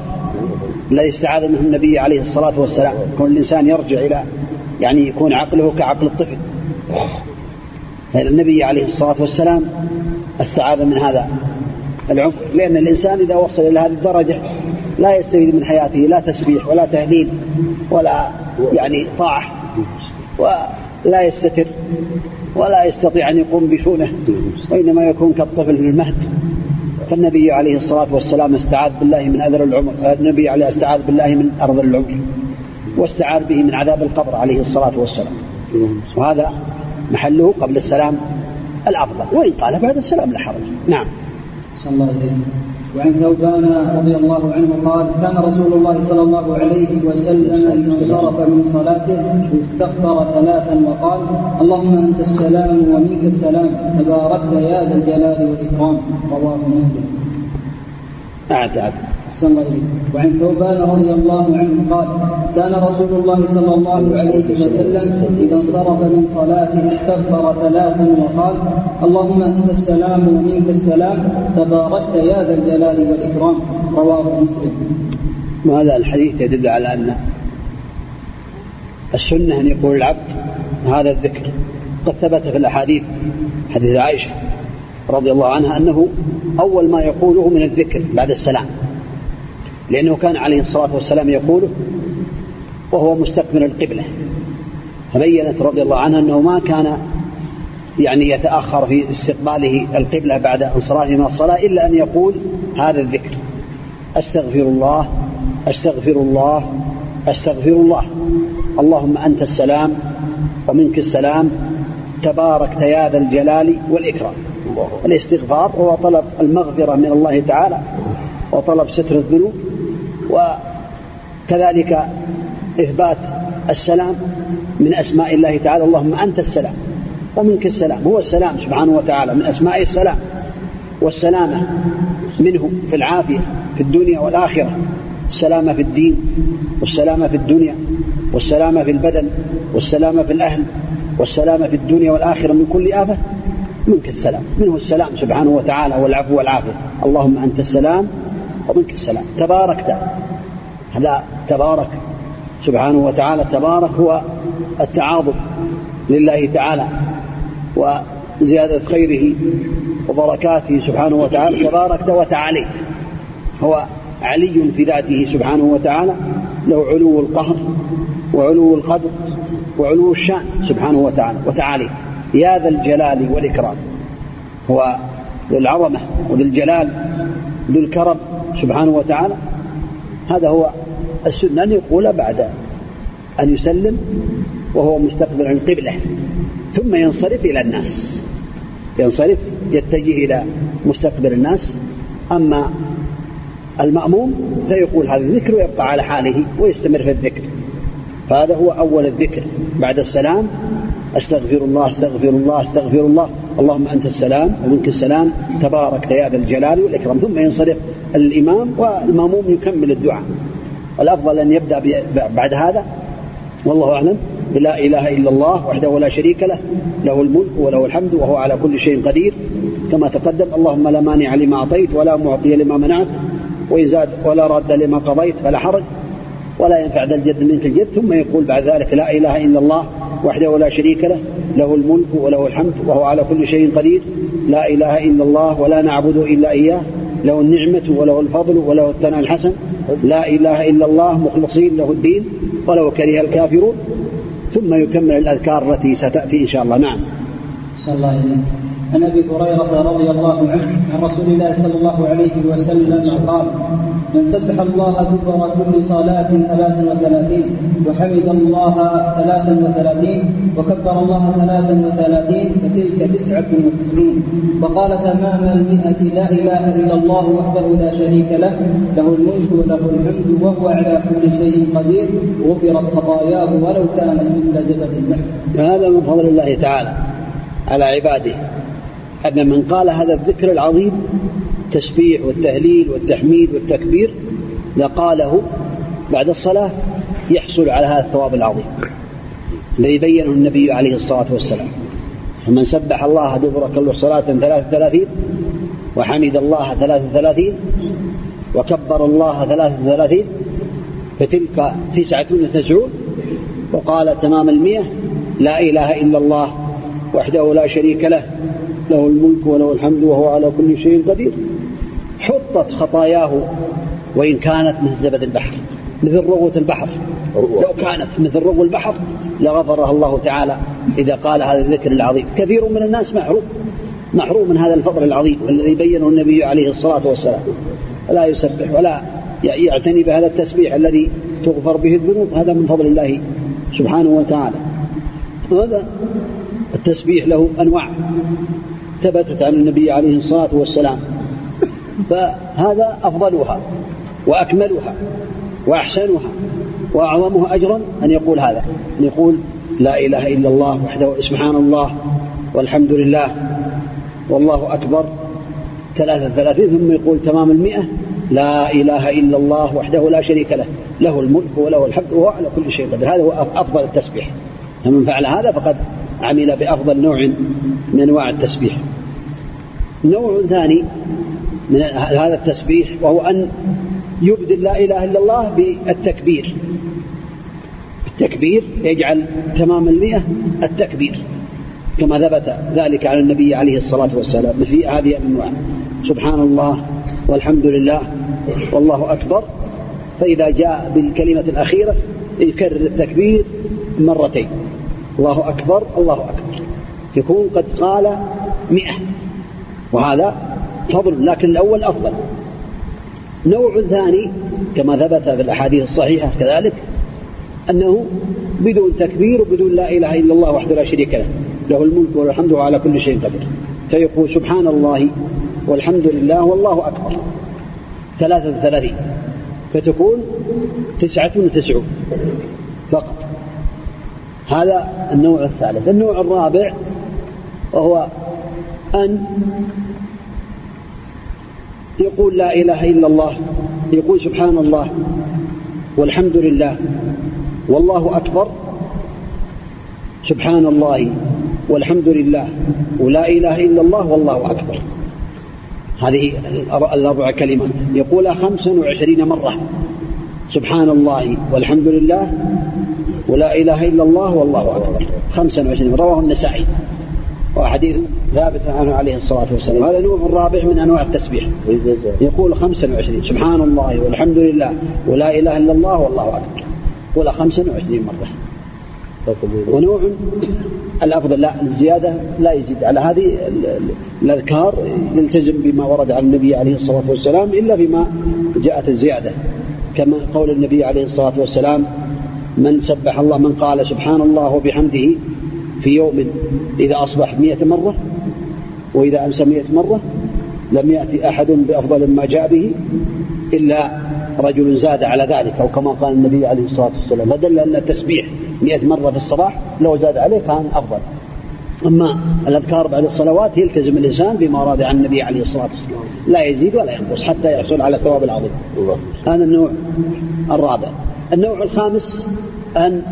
الذي استعاذ منه النبي عليه الصلاة والسلام. كون الإنسان يرجع إلى يعني يكون عقله كعقل الطفل. النبي عليه الصلاة والسلام استعاذ من هذا العمر لأن الإنسان إذا وصل إلى هذه الدرجة لا يستفيد من حياته لا تسبيح ولا تهليل ولا يعني طاعة ولا يستتر ولا يستطيع أن يقوم بشؤنه وإنما يكون كالطفل في المهد. فالنبي عليه الصلاة والسلام استعاذ بالله من أذر العمر النبي عليه استعاذ بالله من أرض العمر واستعاذ به من عذاب القبر عليه الصلاة والسلام. وهذا محله قبل السلام الأفضل وإن قال بعد السلام لا حرج. نعم. صلى الله عليه وعن ثوبان رضي الله عنه قال كان رسول الله صلى الله عليه وسلم إذا انصرف من صلاته استغفر ثلاثا وقال اللهم أنت السلام ومنك السلام تباركت يا ذا الجلال والإكرام رواه مسلم. أعد أعد أحسن الله إليك وعن ثوبان رضي الله عنه قال كان رسول الله صلى الله عليه وسلم إذا انصرف من صلاته استغفر ثلاثا وقال اللهم أنت السلام ومنك السلام تباركت يا ذا الجلال والإكرام. رواه مسلم. وهذا الحديث يدل على أن السنة أن يقول العبد هذا الذكر. قد ثبت في الأحاديث حديث عائشة رضي الله عنها أنه أول ما يقوله من الذكر بعد السلام. لأنه كان عليه الصلاة والسلام يقوله وهو مستقبل القبلة. فبينت رضي الله عنها أنه ما كان يعني يتأخر في استقباله القبلة بعد انصرافه من الصلاة إلا أن يقول هذا الذكر أستغفر الله أستغفر الله أستغفر الله. اللهم أنت السلام ومنك السلام. تباركت يا ذا الجلال والإكرام. الاستغفار هو طلب المغفرة من الله تعالى. وطلب ستر الذنوب وكذلك إثبات السلام من أسماء الله تعالى. اللهم أنت السلام ومنك السلام هو السلام سبحانه وتعالى من أسماء السلام والسلامة منه في العافية في الدنيا والآخرة السلامة في الدين والسلامة في الدنيا والسلامة في البدن والسلامة في الأهل والسلامة في الدنيا والآخرة من كل آفة منك السلام منه السلام سبحانه وتعالى والعفو والعافية. اللهم أنت السلام ومنك السلام. تباركت هذا تبارك. سبحانه وتعالى تبارك هو التعاظم لله تعالى وزيادة خيره وبركاته سبحانه وتعالى. تباركت وتعاليت هو علي في ذاته سبحانه وتعالى. له علو القهر وعلو القدر وعلو الشأن سبحانه وتعالى. وتعالي يا ذا الجلال والإكرام. هو ذو العظمة وذو الجلال ذو الكرم سبحانه وتعالى. هذا هو السنة أن يقول بعد أن يسلم وهو مستقبل القبلة ثم ينصرف إلى الناس. ينصرف يتجه إلى مستقبل الناس. أما المأموم فيقول هذا الذكر ويبقى على حاله ويستمر في الذكر. فهذا هو أول الذكر. بعد السلام أستغفر الله أستغفر الله أستغفر الله. اللهم أنت السلام ومنك السلام. تبارك يا ذا الجلال والإكرام. ثم ينصرف الإمام والمأموم يكمل الدعاء. الأفضل أن يبدأ بعد هذا. والله أعلم. لا إله إلا الله وحده لا شريك له. له الملك وله الحمد وهو على كل شيء قدير. كما تقدم اللهم لا مانع لما أعطيت ولا معطي لما منعت. وإن زاد ولا راد لما قضيت فلا حرج. ولا ينفع ذا الجد منك الجد ثم يقول بعد ذلك لا إله إلا الله وحده لا شريك له له الملك وله الحمد وهو على كل شيء قدير. لا إله إلا الله ولا نعبد إلا إياه له النعمة وله الفضل وله الثناء الحسن. لا إله إلا الله مخلصين له الدين ولو كره الكافرون. ثم يكمل الأذكار التي ستأتي إن شاء الله. نعم. الله عن أبي هريرة رضي الله عنه عن رسول الله صلى الله عليه وسلم قال من سبح الله دبر كل صلاة ثلاثا وثلاثين وحمد الله ثلاثا وثلاثين وكبر الله ثلاثا وثلاثين فتلك تسعة وتسعين وقال تمام المئة لا إله إلا الله وحده لا شريك له له الملك وله الحمد وهو على كل شيء قدير غفرت خطاياه ولو كانت مثل زبد البحر. هذا من فضل الله تعالى على عباده أن من قال هذا الذكر العظيم التسبيح والتهليل والتحميد والتكبير لقاله بعد الصلاة يحصل على هذا الثواب العظيم الذي بينه النبي عليه الصلاة والسلام. فمن سبح الله دبر كل صلاة ثلاث ثلاثين وحمد الله ثلاث ثلاثين وكبر الله ثلاث ثلاثين فتلك تسعة وتسعون وقال تمام المئة لا إله إلا الله وحده لا شريك له له الملك وله الحمد وهو على كل شيء قدير. حطت خطاياه وإن كانت مثل زبد البحر مثل رغوة البحر. لو كانت مثل رغو البحر لغفرها الله تعالى. إذا قال هذا الذكر العظيم كثير من الناس محروم محروم من هذا الفضل العظيم الذي بينه النبي عليه الصلاة والسلام. لا يسبح ولا يعتني بهذا التسبيح الذي تغفر به الذنوب. هذا من فضل الله سبحانه وتعالى. هذا التسبيح له أنواع. ثبتت عن النبي عليه الصلاة والسلام. فهذا أفضلها وأكملها وأحسنها وأعظمها أجرا أن يقول هذا. أن يقول لا إله إلا الله وحده سبحان الله والحمد لله والله أكبر. ثلاثة ثلاثين ثم يقول تمام المئة. لا إله إلا الله وحده لا شريك له. له الملك وله الحمد وهو على كل شيء قدير. هذا هو أفضل التسبيح. فمن فعل هذا فقد عمل بأفضل نوع من أنواع التسبيح. نوع ثاني من هذا التسبيح وهو أن يبدل لا إله إلا الله بالتكبير. التكبير يجعل تمام المئة التكبير كما ثبت ذلك على النبي عليه الصلاة والسلام. في هذه الأنواع. سبحان الله والحمد لله والله أكبر. فإذا جاء بالكلمة الأخيرة يكرر التكبير مرتين. الله أكبر الله أكبر. يكون قد قال مئة. وهذا فضل لكن الأول أفضل. نوع ثاني كما ثبت في الأحاديث الصحيحة كذلك أنه بدون تكبير وبدون لا إله إلا الله وحده لا شريك له. له الملك والحمد على كل شيء قدير. فيقول سبحان الله والحمد لله والله أكبر. ثلاثة ثلاثين فتكون تسعة وتسعون فقط. هذا النوع الثالث. النوع الرابع وهو أن يقول لا إله إلا الله يقول سبحان الله والحمد لله والله أكبر سبحان الله والحمد لله ولا إله إلا الله والله أكبر. هذه الأربع كلمات. يقولها خمسا وعشرين مرة. سبحان الله والحمد لله ولا إله إلا الله والله أكبر. خمسا وعشرين. رواه النسائي. وحديث ثابت عنه عليه الصلاة والسلام. هذا نوع رابع من أنواع التسبيح. يقول خمسا وعشرين. سبحان الله والحمد لله. ولا إله إلا الله والله أكبر. ولا خمسا وعشرين مرة. ونوع الأفضل. لا الزيادة لا يزيد. على هذه الأذكار يلتزم بما ورد عن النبي عليه الصلاة والسلام إلا بما جاءت الزيادة. كما قول النبي عليه الصلاة والسلام من سبح الله من قال سبحان الله وبحمده في يوم إذا أصبح مئة مرة وإذا أمسى مئة مرة لم يأتي أحد بأفضل ما جاء به إلا رجل زاد على ذلك أو كما قال النبي عليه الصلاة والسلام. فدل أن التسبيح مئة مرة في الصباح لو زاد عليه كان أفضل. أما الأذكار بعد الصلوات يلتزم الإنسان بما ورد عن النبي عليه الصلاة والسلام. لا يزيد ولا ينقص حتى يحصل على الثواب العظيم. هذا النوع الرابع. النوع الخامس أن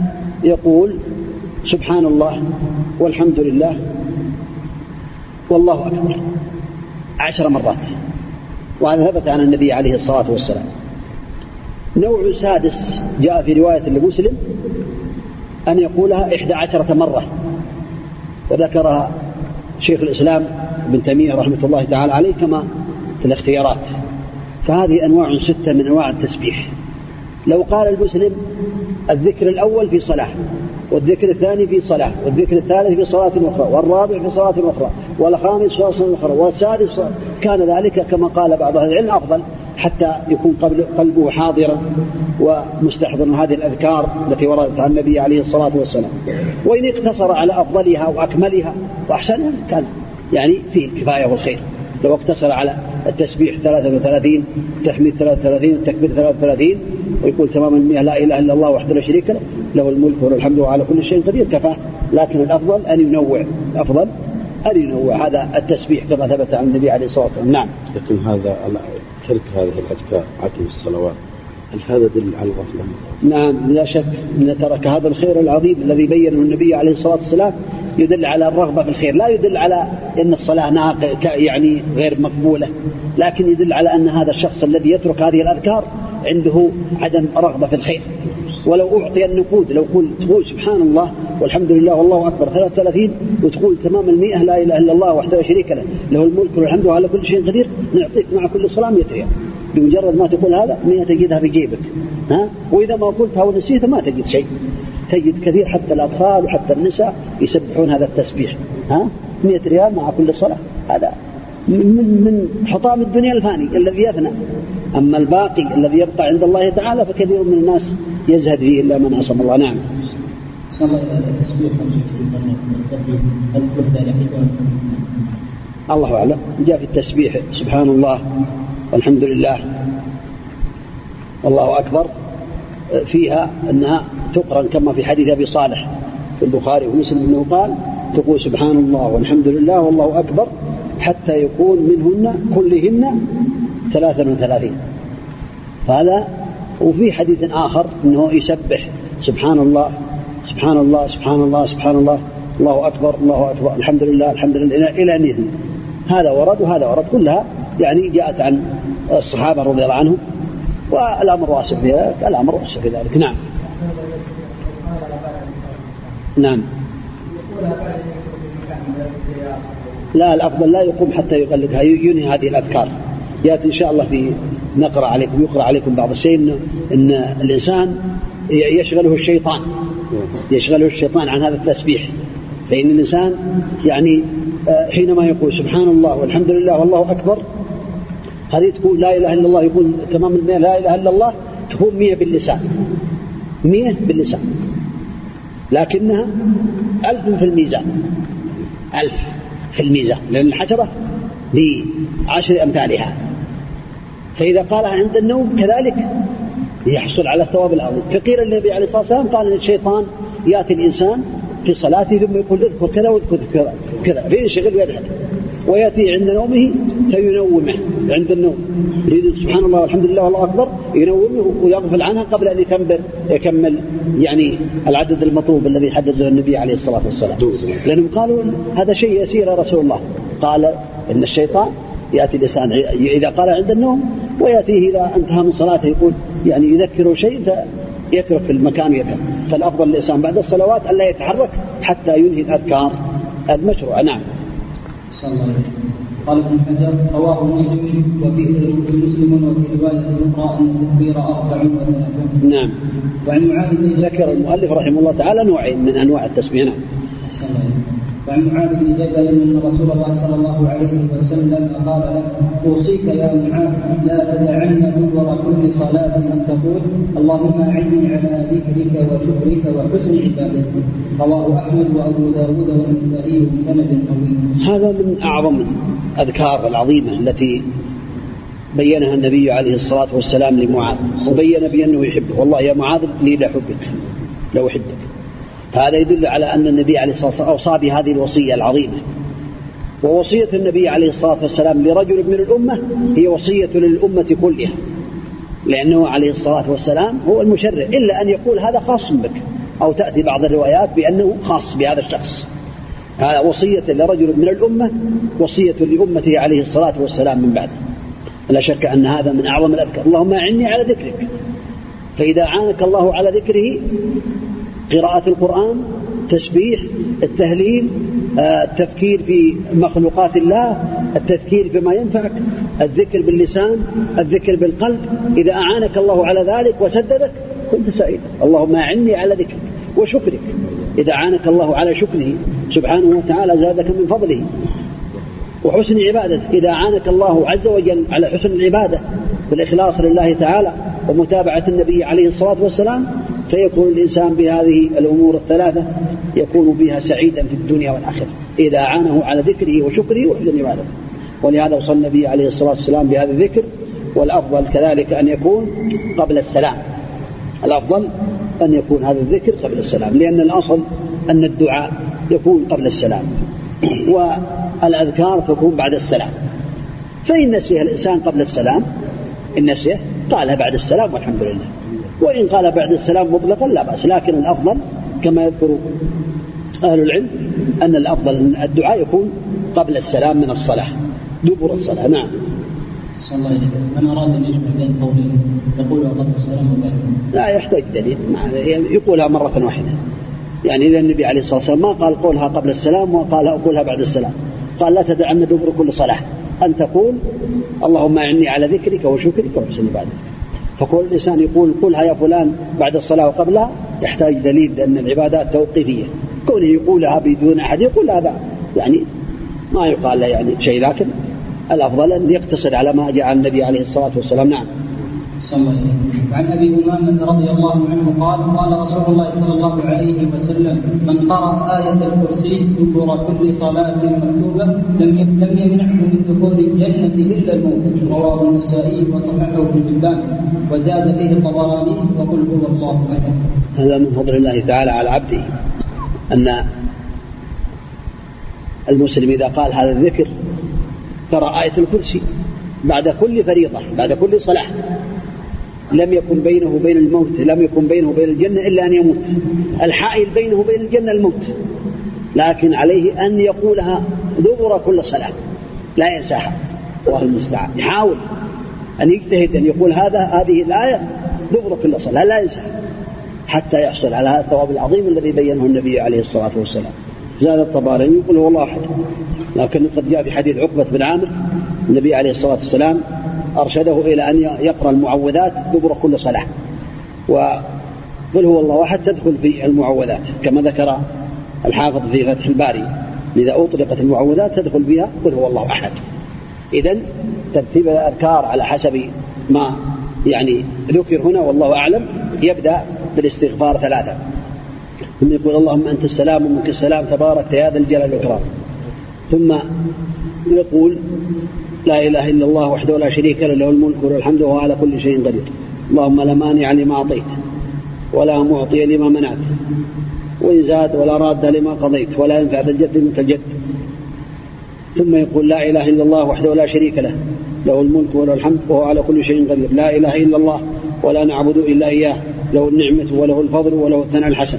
يقول سبحان الله والحمد لله والله أكبر عشر مرات. وهذا ثبت عن النبي عليه الصلاة والسلام. نوع سادس جاء في رواية لمسلم أن يقولها إحدى عشرة مرة. وذكرها شيخ الإسلام ابن تيمية رحمة الله تعالى عليه كما في الاختيارات. فهذه أنواع ستة من أنواع التسبيح. لو قال المسلم الذكر الأول في صلاة والذكر الثاني في صلاة والذكر الثالث في صلاة أخرى والرابع في صلاة أخرى والخامس في صلاة أخرى والسادس كان ذلك كما قال بعض أهل العلم أفضل حتى يكون قلبه حاضرا ومستحضرا هذه الأذكار التي وردت عن النبي عليه الصلاة والسلام. وإن اقتصر على أفضلها وأكملها وأحسنها كان يعني فيه الكفاية والخير. لو اقتصر على التسبيح 33 التحميد 33 التكبير 33 ويقول تمام المئة لا إله إلا الله وحده لا شريك له له الملك وله الحمد وعلى كل شيء قدير كفاه لكن الأفضل أن ينوع الأفضل أن ينوع. هذا التسبيح كما ثبت عن النبي عليه الصلاة والسلام. نعم. لكن هذا ترك هذه الأذكار عتم الصلوات هل هذا يدل على الغفلة؟ نعم. لا شك أن ترك هذا الخير العظيم الذي بينه النبي عليه الصلاة والسلام يدل على الرغبة في الخير لا يدل على أن الصلاة يعني غير مقبولة لكن يدل على أن هذا الشخص الذي يترك هذه الأذكار عنده عدم رغبة في الخير. ولو أعطي النقود لو قلت تقول سبحان الله والحمد لله والله أكبر 33 وتقول تمام المئة لا إله إلا الله وحده لا شريك له له الملك والحمد على كل شيء قدير نعطيك مع كل صلاة 100 ريال. بمجرد ما تقول هذا 100 تجدها في جيبك. ها؟ وإذا ما قلتها ونسيتها ما تجد شيء. تجد كثير حتى الأطفال وحتى النساء يسبحون هذا التسبيح. ها؟ 100 ريال مع كل صلاة. هذا من, من حطام الدنيا الفاني الذي يفنى. أما الباقي الذي يبقى عند الله تعالى فكثير من الناس يزهد فيه إلا من عصم الله. نعم. الله أعلم. جاء في التسبيح. سبحان الله. والحمد لله والله أكبر. فيها أنها تقرن كما في حديث أبي صالح في البخاري ومسلم أنه قال تقول سبحان الله والحمد لله والله أكبر حتى يكون منهن كلهن ثلاثا وثلاثين فهذا وفي حديث آخر أنه يسبح سبحان الله سبحان الله سبحان الله سبحان الله الله أكبر الله أكبر الحمد لله الحمد لله إلى أن يثني هذا ورد وهذا ورد كلها يعني جاءت عن الصحابة رضي الله عنهم والأمر واسع في ذلك الأمر واسع في ذلك. نعم. نعم. لا الأفضل لا يقوم حتي يغلقها ينهي هذه الأذكار. يأتي إن شاء الله في نقرأ عليكم يقرأ عليكم بعض الشيء إن, إن الإنسان يشغله الشيطان. يشغله الشيطان عن هذا التسبيح. فإن الإنسان يعني آه، حينما يقول سبحان الله والحمد لله والله أكبر هذه تقول لا إله إلا الله يقول تمام المئة لا إله إلا الله تكون مئة باللسان. مئة باللسان. لكنها ألف في الميزان. ألف في الميزان. لأن الحشرة بعشر أمثالها. فإذا قالها عند النوم كذلك يحصل على الثواب العظيم. فقيل النبي عليه الصلاة والسلام قال الشيطان يأتي الإنسان في صلاته ثم يقول اذكر كذا واذكر كذا فينشغل ويذهب ويأتي عند نومه فينومه عند النوم. يريد سبحان الله والحمد لله والله أكبر ينومه ويغفل عنها قبل أن يكمل يكمل يعني العدد المطلوب الذي حدده النبي عليه الصلاة والسلام. لأنهم قالوا هذا شيء يسير يا رسول الله. قال إن الشيطان يأتي الإنسان إذا قال عند النوم ويأتيه إذا انتهى من صلاته يقول يعني يذكره شيء فيترك المكان يذهب فالأفضل للإنسان بعد الصلوات ألا يتحرك حتى ينهي الأذكار المشروعة. نعم. الله قال ابن حجر رواه مسلم وفي مسلم وفي رواية أخرى أن التكبير أربع وثلاثون. نعم. وعن معاذ بن ذكر المؤلف رحمه الله تعالى نوعين من أنواع التسمية. نعم. وعن معاذ بن جبل أن رسول الله صلى الله عليه وسلم قال له أوصيك يا معاذ لا تدعن دبر كل صلاة ان تقول اللهم أعني على ذكرك وشكرك وحسن عبادتك. رواه أحمد وأبو داود والنسائي بسند قوي هذا من أعظم الأذكار العظيمة التي بينها النبي عليه الصلاة والسلام لمعاذ وبين بانه يحبه. والله يا معاذ لي لاحبك لو أحبك. هذا يدل على أن النبي عليه الصلاة والسلام أوصى بهذه الوصية العظيمة. ووصية النبي عليه الصلاة والسلام لرجل من الأمة هي وصية للأمة كلها. لأنه عليه الصلاة والسلام هو المشرع إلا أن يقول هذا خاص بك أو تأتي بعض الروايات بأنه خاص بهذا الشخص. هذا وصية لرجل من الأمة وصية لأمته عليه الصلاة والسلام من بعده لا شك أن هذا من أعظم الأذكار. اللهم أعني على ذكرك. فإذا أعانك الله على ذكره قراءة القرآن تسبيح التهليل آه، التفكير في مخلوقات الله التذكير بما ينفعك الذكر باللسان الذكر بالقلب. إذا أعانك الله على ذلك وسددك كنت سعيدا اللهم أعني على ذكرك وشكرك. إذا أعانك الله على شكره سبحانه وتعالى زادك من فضله. وحسن عبادته. إذا أعانك الله عز وجل على حسن العبادة بالإخلاص لله تعالى ومتابعة النبي عليه الصلاة والسلام فيكون الإنسان بهذه الأمور الثلاثة يكون بها سعيدا في الدنيا والآخرة إذا أعانه على ذكره وشكره وحسن عبادته ولهذا وصى النبي عليه الصلاة والسلام بهذا الذكر والأفضل كذلك أن يكون قبل السلام. الأفضل أن يكون هذا الذكر قبل السلام لأن الأصل أن الدعاء يكون قبل السلام والأذكار تكون بعد السلام. فإن نسيها الإنسان قبل السلام إن نسيه قالها بعد السلام والحمد لله. وإن قال بعد السلام مطلقا لا بأس لكن الأفضل كما يذكر أهل العلم أن الأفضل أن الدعاء يكون قبل السلام من الصلاة دبر الصلاة. نعم. الله من أراد أن يجمع بين قولين يقولها قبل السلام لا يحتاج دليل. يقولها مرة واحدة. يعني إذا النبي عليه الصلاة والسلام ما قال قولها قبل السلام وقال قولها بعد السلام. قال لا تدعن دبر كل صلاة. أن تقول اللهم أعني على ذكرك وشكرك وحسن عبادتك. فكل إنسان يقول قلها يا فلان بعد الصلاة وقبلها يحتاج دليل لأن العبادات توقيفية. كونه يقولها بدون أحد يقول هذا يعني ما يقال له يعني شيء لكن الأفضل أن يقتصر على ما جاء النبي عليه الصلاة والسلام. نعم. الله وسلم. وعن أبي أمامة رضي الله عنه قال قال رسول الله صلى الله عليه وسلم من قرأ آية الكرسي دبر كل صلاة مكتوبة لم لم يمنعه من دخول الجنة إلا الموت. رواه النسائي وصححه ابن حبان. وزاد فيه الطبراني وقل هو الله أحد. هذا من فضل الله تعالى على عبده. أن المسلم إذا قال هذا الذكر قرأ آية الكرسي بعد كل فريضة بعد كل صلاة. لم يكن بينه وبين الموت لم يكن بينه وبين الجنة إلا أن يموت. الحائل بينه وبين الجنة الموت. لكن عليه أن يقولها دبر كل صلاة. لا ينساها. الله المستعان. يحاول أن يجتهد أن يقول هذا هذه الآية دبر كل صلاة. لا ينساها. حتى يحصل على هذا الثواب العظيم الذي بينه النبي عليه الصلاة والسلام. زاد الطبراني يقول هو الله أحد لكن قد جاء في حديث عقبة بن عامر النبي عليه الصلاة والسلام أرشده إلى أن يقرأ المعوذات دبر كل صلاة. وقل هو الله أحد تدخل في المعوذات كما ذكر الحافظ في فتح الباري. إذا أطلقت المعوذات تدخل فيها قل هو الله أحد. إذا ترتيب الأذكار على حسب ما يعني ذكر هنا والله أعلم يبدأ بالاستغفار ثلاثة. ثم يقول اللهم أنت السلام ومنك السلام تبارك يا ذا الجلال والإكرام. ثم يقول لا إله إلا الله وحده لا شريك له له الملك وله الحمد وهو على كل شيء قدير. اللهم لا مانع لما أعطيت ولا معطي لما منعت وإن زاد ولا راد لما قضيت ولا ينفع ذا الجد منك الجد. ثم يقول لا إله إلا الله وحده لا شريك له له الملك وله الحمد وهو على كل شيء قدير. لا إله إلا الله ولا نعبد إلا إياه له النعمة وله الفضل وله الثناء الحسن.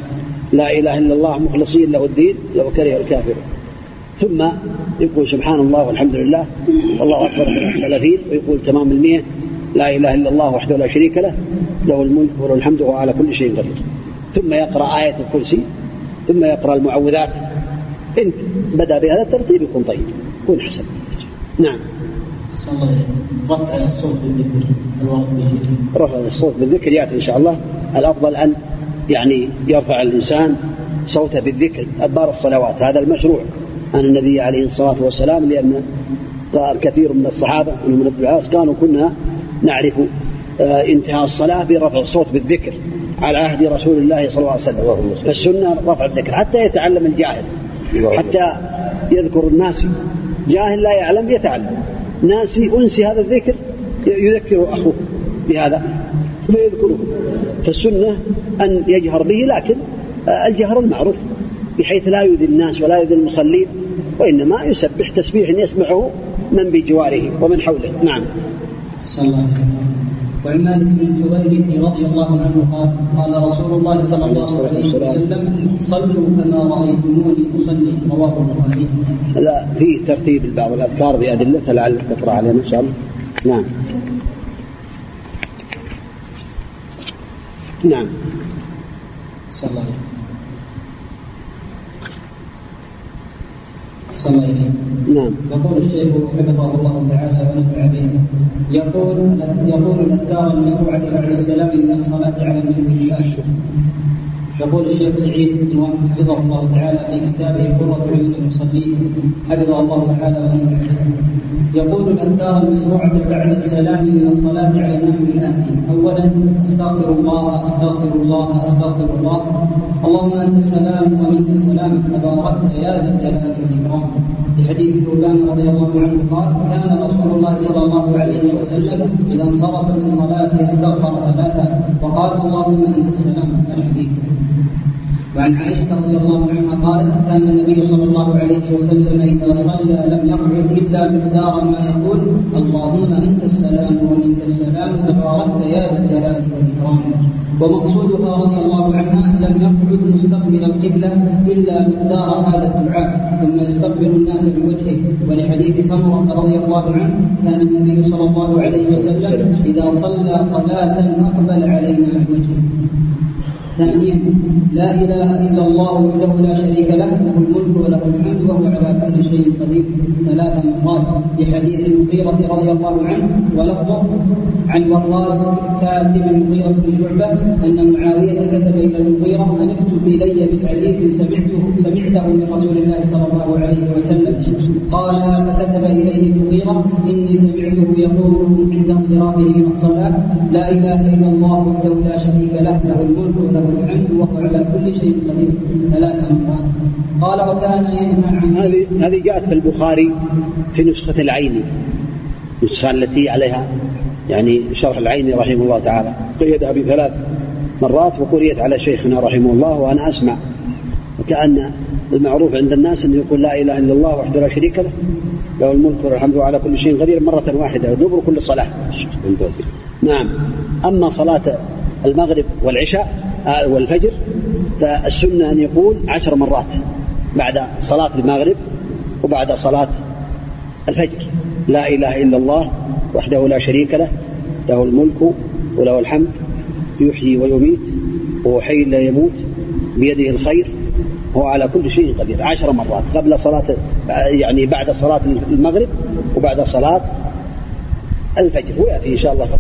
لا إله إلا الله مخلصين له الدين لو كره الكافر ثم يقول سبحان الله والحمد لله والله أكبر ثلاثين ويقول تمام المئة لا إله إلا الله وحده لا شريك له له الملك وله الحمد وهو على كل شيء قدير. ثم يقرأ آية الكرسي ثم يقرأ المعوذات. إن بدأ بهذا الترتيب يكون طيب يكون حسن. نعم. رفع الصوت بالذكر رفع الصوت بالذكر يأتي إن شاء الله. الأفضل أن يعني يرفع الإنسان صوته بالذكر أدبار الصلوات هذا المشروع. عن النبي عليه الصلاة والسلام لأن كثير من الصحابة ومن ابن العاص كانوا كنا نعرف آه، انتهاء الصلاة برفع الصوت بالذكر على عهد رسول الله صلى الله عليه وسلم. فالسنه رفع الذكر حتى يتعلم الجاهل حتى يذكر الناس. جاهل لا يعلم يتعلم. ناسي أنسي هذا الذكر يذكر أخوه بهذا فيذكره فالسنة أن يجهر به لكن الجهر المعروف. بحيث لا يؤذي الناس ولا يؤذي المصلين وإنما يسبح تسبيح يسمعه من بجواره ومن حوله. نعم. صلى الله عليه وسلم. وعن مالك بن جويرة رضي الله عنه قال قال رسول الله صلى الله عليه وسلم صلوا كما رأيتموني أصلي. رواه البخاري. لا في ترتيب بعض الأذكار بأدلة لعلك تقرأ علينا إن شاء الله. نعم. نعم. صلى الله عليه صلى نعم. يقول الشيخ حفظه الله تعالى ونفع به. يقول يقول الاذكار المشروعة بعد السلام من الصلاة على النبي يقول الشيخ سعيد بن وهب حفظه الله تعالى في كتابه قرة عيون المصلين حفظه الله تعالى ونفع به يقول الاذكار المشروعه بعد السلام من الصلاة على النحو الاتي اولا أستغفر الله أستغفر الله أستغفر الله. اللهم أنت السلام ومنك السلام. تباركت يا ذا الجلال والإكرام. في حديث ثوبان رضي الله عنه قال كان رسول الله صلى الله عليه وسلم إذا انصرف من صلاته استغفر ثلاثة. وقال اللهم أنت السلام. الحديث. وعن عائشة رضي الله عنها قالت كان النبي صلى الله عليه وسلم إذا صلى لم يقعد إلا مقدار ما يقول اللهم أنت السلام ومنك السلام تباركت يا ذا الجلال والإكرام. ومقصودها رضي الله عنها لم يقعد مستقبل القبلة إلا مقدار هذا الدعاء ثم يستقبل الناس بوجهه ولحديث سمرة رضي الله عنه كان النبي صلى الله عليه وسلم إذا صلى صلاة أقبل علينا بوجهه ثانيا لا إله إلا الله وحده لا شريك له له الملك وله الحمد وهو على كل شيء قدير. ثلاث مرات في حديث المغيرة رضي الله عنه ولفظه عن وراد كاتب المغيرة بن شعبة أن معاوية كتب إلى المغيرة أن اكتب إلي بحديث سمعته سمعته من رسول الله صلى الله عليه وسلم. قال فكتب إليه المغيرة إني سمعته يقول عند انصرافه من الصلاة لا إله إلا الله وحده لا شريك له له الملك وله الحمد وهو على كل شيء قدير ثلاث مرات. قال وكان ينهى عن هذه هذه جاءت في البخاري في نسخة العيني النسخة التي عليها يعني شرح العيني رحمه الله تعالى. قيدها بثلاث مرات وقريت على شيخنا رحمه الله وأنا أسمع وكأن المعروف عند الناس أنه يقول لا إله إلا الله وحده لا شريك له له الملك والحمد على كل شيء قدير مرة واحدة دبر كل صلاة. نعم. أما صلاة المغرب والعشاء آه، والفجر فالسنة أن يقول عشر مرات بعد صلاة المغرب وبعد صلاة الفجر. لا إله إلا الله وحده لا شريك له له الملك وله الحمد يحيي ويميت وهو حي لا يموت بيده الخير هو على كل شيء قدير. عشر مرات. قبل صلاة يعني بعد صلاة المغرب وبعد صلاة الفجر. ويأتي إن شاء الله.